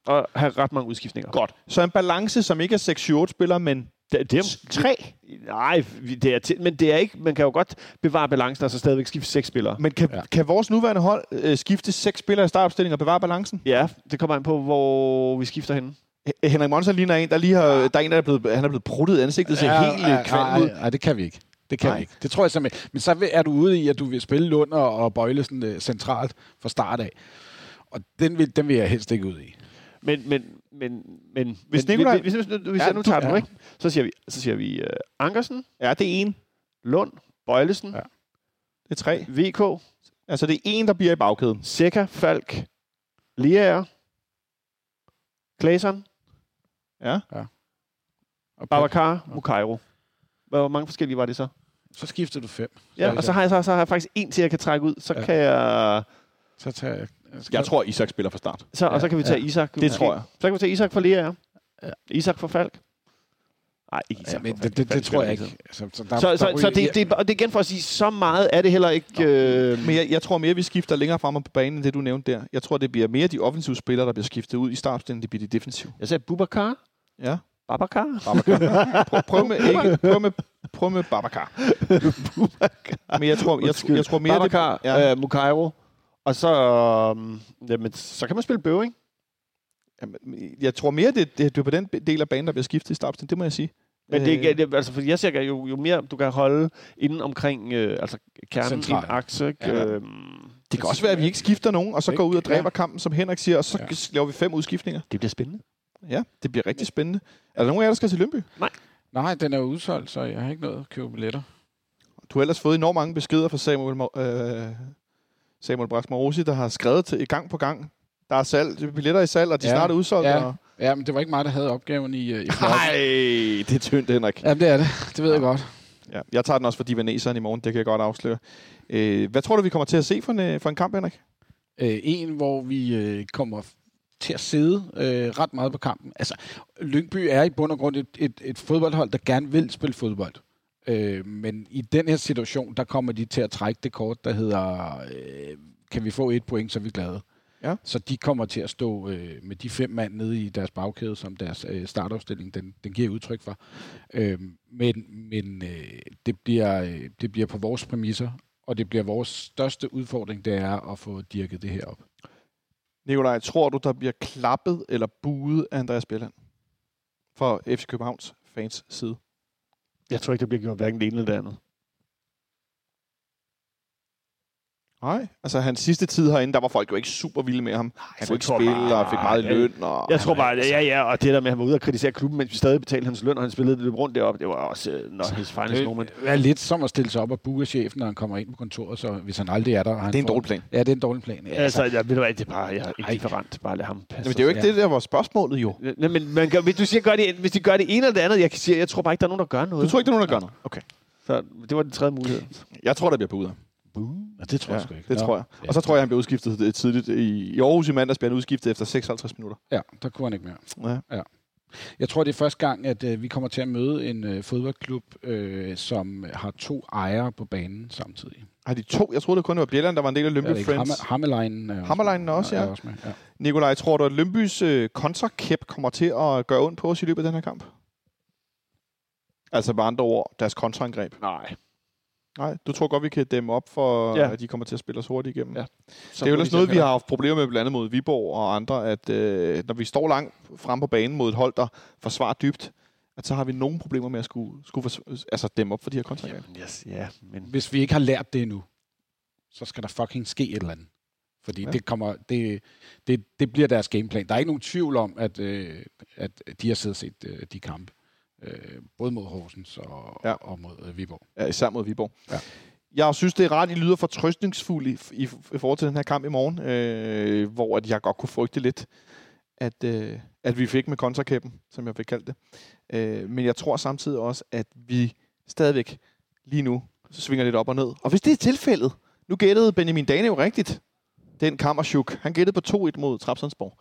og have ret mange udskiftninger. Godt. Så en balance, som ikke er 6-8 spillere, men Det, det er, tre. nej, det er til, men det er ikke, man kan jo godt bevare balancen og så stadigvæk skifte seks spillere. Men kan, Ja. ja. kan vores nuværende hold øh, skifte seks spillere i startopstillingen og bevare balancen? Ja, det kommer an på, hvor vi skifter henne. Henrik Monsen ligner en, der lige har... Der er en, der er blevet, han er blevet pruttet i ansigtet, ser helt ja, kvalm ud. nej, det kan vi ikke. Det kan Nej. vi ikke. Det tror jeg simpelthen. Men så er du ude i, at du vil spille Lund og, og Bøjlesen øh, centralt fra start af. Og den vil, den vil jeg helst ikke ud i. Men, men, men, men Hvis men, Nikolaj- hvis, hvis, hvis, hvis Ja, jeg nu du- tager den, ja. ikke? Så siger vi, så siger vi uh, Ankersen, Ja, det er en. Lund, Bøjlesen, Ja. ja. Det er tre. VK, Altså, det er en, der bliver i bagkæden. Seca, Falk, Liaer, Claesson, Ja. Og Babacar, Mukairo. Hvor mange forskellige var det så? Så skifter du fem. Ja, og så har jeg, så, så har jeg faktisk en til, jeg kan trække ud. Så Ja. kan jeg... Så tager jeg... Jeg tror, Isak spiller fra start. Så, og så kan vi tage ja. Isak. Det tror jeg. Så kan vi tage Isak for Liaer. Ja. Isak for Falk. Nej, ikke Isak Ja, men for det, Falk. det, det Falk tror jeg ikke. Altså, så, der, Så, der så, så ryger- det, det, og det er igen for at sige, så meget er det heller ikke... Øh, Men jeg, jeg tror mere, vi skifter længere frem på banen, end det du nævnte der. Jeg tror, det bliver mere de offensive spillere, der bliver skiftet ud i startopstillingen, det bliver de defensive. jeg sagde Bubakar. Ja. Babakar. Babacar. Prøv, prøv, med, ikke, prøv, med, prøv med Babacar. Men jeg tror, jeg, jeg, jeg tror mere... det- Babakar, ja. ja. øh, Mukairo. Og så, øh, jamen, så kan man spille Bøving. Jamen, Jeg tror mere, det, det, det er på den del af banen, der bliver skiftet i startopstillingen. Det må jeg sige. Men det, Øh, er- det, altså, for jeg siger, jo, jo mere du kan holde inden omkring øh, altså kernen i en akse, ikke? Ja. Øhm, Det kan også være, at vi ikke skifter nogen, og så går ud og dræber Ja. kampen, som Henrik siger, og så Ja. laver vi fem udskiftninger. det bliver spændende. Ja, det bliver rigtig spændende. Er der nogen af jer, der skal til Lønby? Nej, den er udsolgt, så jeg har ikke nået at købe billetter. Du har ellers fået enormt mange beskeder fra Samuel, øh, Samuel Brax Morosi, der har skrevet til gang på gang. Der er salg, billetter i salg, og de Ja. ja. snart er udsolgt. Ja. Og... Ja, men det var ikke mig, der havde opgaven i, øh, i Nej, det er tyndt, Henrik. Ja, det er det. Det ved jeg godt. Ja, jeg tager den også for divaneseren i morgen, det kan jeg godt afsløre. Øh, hvad tror du, vi kommer til at se for en, øh, for en kamp, Henrik? Øh, en, hvor vi øh, kommer til at sidde øh, ret meget på kampen. Altså, Lyngby er i bund og grund et, et, et fodboldhold, der gerne vil spille fodbold. Øh, men i den her situation, der kommer de til at trække det kort, der hedder, øh, kan vi få et point, så er vi glade. Ja. Så de kommer til at stå øh, med de fem mand nede i deres bagkæde, som deres øh, startopstilling den, den giver udtryk for. Øh, men men øh, det, bliver, øh, det bliver på vores præmisser, og det bliver vores største udfordring, det er at få dirket det her op. Nikolaj, tror du, der bliver klappet eller buet af Andreas Bjelland? For FC Københavns fans side. Jeg tror ikke, der bliver gjort hverken det ene eller det andet. Nej, altså hans sidste tid herinde, der var folk jo ikke super vilde med ham. Han så kunne ikke spille bare- og fik meget jeg- løn. Og Jeg tror bare, altså, ja, ja, og det der med, at han var ude og kritisere klubben, mens vi stadig betalte hans løn, og han spillede lidt rundt deroppe, det var også uh, not his finest moment. Det er lidt som at stille sig op og buge chefen, når han kommer ind på kontoret, så hvis han aldrig er der. Han Det er en får- dårlig plan. Ja, det er en dårlig plan. Ja, Altså, jeg ved du hvad, det er bare, jeg er indifferent. Bare lad ham passe. Men det er jo ikke Ja. det, der var spørgsmålet jo. Nej, men man gør, hvis, du siger, gør det, hvis de gør det ene eller det andet, jeg kan sige, jeg tror bare ikke, der er nogen, der gør noget. Du tror ikke, der er nogen, der gør noget? Okay. Så det var den tredje mulighed. Jeg tror, der bliver buet. Ja, det tror Ja, jeg sgu ikke. det Nå. tror jeg. Ja. Og så tror jeg, han bliver udskiftet tidligt. I, I Aarhus i mandags bliver han udskiftet efter 56 minutter. Ja, der kunne han ikke mere. Ja. Jeg tror, det er første gang, at øh, vi kommer til at møde en øh, fodboldklub, øh, som har to ejere på banen samtidig. Har de to? Jeg troede, det kun var Bjelland, der var en del af Lønby Friends. Hamme- Hammeleinen? er også Hammeleinen med? også, ja. er også med, ja. Nikolaj, tror du, at Lønbys øh, kontrakæp kommer til at gøre ondt på os i løbet af den her kamp? Altså med andre ord, deres kontraangreb. Nej. Nej, du tror godt, vi kan dæmme op for, Ja. at de kommer til at spille os hurtigt igennem. Ja. det er jo ellers noget, vi har haft problemer med blandt andet mod Viborg og andre, at øh, når vi står langt frem på banen mod et hold, der forsvarer dybt, at så har vi nogle problemer med at skulle, skulle fors- altså dæmme op for de her kontraangreb. Yes, ja, men... Hvis vi ikke har lært det endnu, så skal der fucking ske et eller andet. Fordi ja. det, kommer, det, det, det bliver deres gameplan. Der er ikke nogen tvivl om, at, øh, at de har siddet og set øh, de kampe. Øh, både mod Horsens og, Ja. og mod øh, Viborg. Ja, især mod Viborg. Ja. Jeg synes, det er ret, I lyder fortrøstningsfulde i, i, i forhold til den her kamp i morgen, øh, hvor at jeg godt kunne frygte lidt, at, øh, at vi fik med kontrakæppen, som jeg fik kaldt det. Øh, men jeg tror samtidig også, at vi stadigvæk lige nu svinger lidt op og ned. Og hvis det er tilfældet, nu gættede Benjamin Dane jo rigtigt, den Kammerchuk. Han gættede på 2-1 mod Trapsonsborg.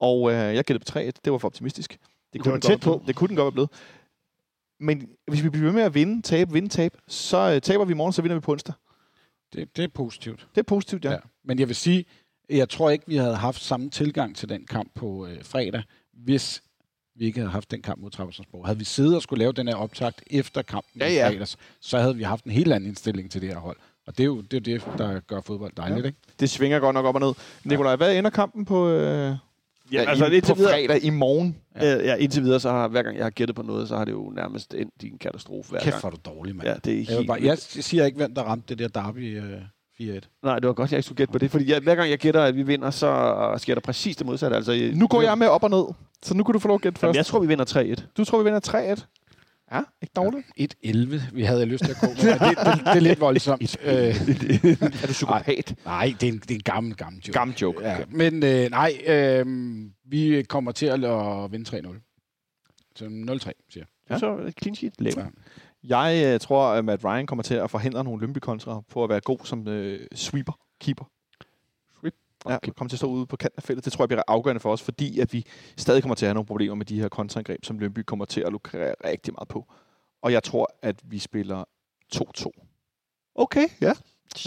Og øh, jeg gættede på 3-1. Det var for optimistisk. Det var den tæt godt, på. Det kunne den godt være blevet. Men hvis vi bliver ved med at vinde, tabe, vinde, tabe, så øh, taber vi i morgen, så vinder vi på onsdag. Det, det er positivt. Det er positivt, ja. Ja. Men jeg vil sige, jeg tror ikke, vi havde haft samme tilgang til den kamp på øh, fredag, hvis vi ikke havde haft den kamp mod Trappersborg. Havde vi siddet og skulle lave den her optakt efter kampen Ja, i ja. fredags, så havde vi haft en helt anden indstilling til det her hold. Og det er jo det, er det der gør fodbold dejligt, Ja. ja. ikke? Det svinger godt nok op og ned. Nikolaj, hvad ender kampen på, øh, Ja, altså, i, på videre, fredag i morgen? ja. ja, indtil videre, så har hver gang jeg har gættet på noget, så har det jo nærmest endt i en katastrofe hver Kæft, gang. hvor er du dårlig, mand. Ja, det er Jeg, helt bare, jeg siger ikke, hvem der ramte det der derby øh, 4-1. Nej, det var godt, jeg ikke skulle gætte på det, fordi jeg, hver gang jeg gætter, at vi vinder, så sker der præcis det modsatte. Altså, Nu går jeg med op og ned, så nu kan du få lov at gætte Jamen, først. jeg tror, vi vinder 3-1. Du tror, vi vinder 3-1? Ja, ikke dårligt. 1-11, vi havde lyst til at gå med. det, det, det, er lidt voldsomt. øh, er du psykopat? nej, det er en, det er en gammel, gammel joke. Gammel joke. Ja, men øh, nej, øh, vi kommer til at, vinde 3-0. Så 0-3, siger jeg. Ja. Så et clean sheet. Lækker. Ja. Jeg øh, tror, at Matt Ryan kommer til at forhindre nogle lømby kontra på at være god som øh, sweeper, keeper. Sweep. Ja, kommer til at stå ude på kanten af feltet. Det tror jeg bliver afgørende for os, fordi at vi stadig kommer til at have nogle problemer med de her kontraangreb, som Lønby kommer til at lukrere rigtig meget på. Og jeg tror, at vi spiller 2-2. Okay, ja.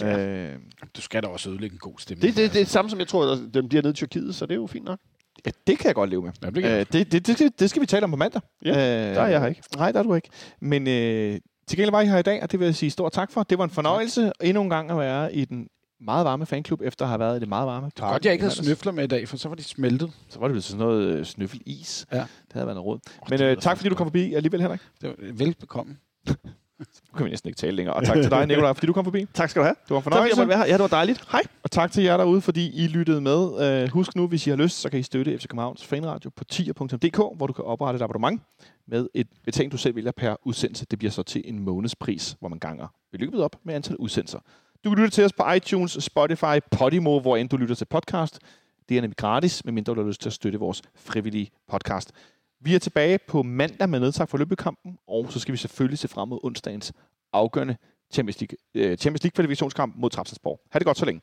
Ja. Øh, Du skal da også ødelægge en god stemme. det, det, det er det samme, som jeg tror, at dem bliver nede i Tyrkiet, så det er jo fint nok. ja, det kan jeg godt leve med. Ja, det kan Øh, det, det, det, skal, det skal vi tale om på mandag. Ja, øh, der er jeg ikke. Nej, der er du ikke. Men øh, til gengæld var I her i dag, og det vil jeg sige stort tak for. Det var en fornøjelse endnu en gang at være i den meget varme fanklub, efter at have været i det meget varme. Det er godt, jeg ikke havde snøfler med i dag, for så var de smeltet. Så var det blevet sådan noget øh, snøffelis. Ja. Det havde været noget råd. Oh, Men øh, tak fordi du kom forbi alligevel, Henrik. Det var velbekomme. Nu kan vi næsten ikke tale længere. Og tak til dig, Nicolaj, fordi du kom forbi. Tak skal du have. Det var en Tak fornøjelse. være her. Ja, det var dejligt. Hej. Og tak til jer derude, fordi I lyttede med. Uh, husk nu, hvis I har lyst, så kan I støtte FC Københavns fanradio på tier.dk, hvor du kan oprette et abonnement med et betaling, du selv vælger per udsendelse. Det bliver så til en månedspris, hvor man ganger beløbet op med antal udsendelser. Du kan lytte til os på iTunes, Spotify, Podimo, hvor end du lytter til podcast. Det er nemlig gratis, medmindre du har lyst til at støtte vores frivillige podcast. Vi er tilbage på mandag med nedtak for løbekampen, og så skal vi selvfølgelig se frem mod onsdagens afgørende Champions League, øh, Champions League kvalifikationskamp mod Trapsensborg. Ha' det godt så længe.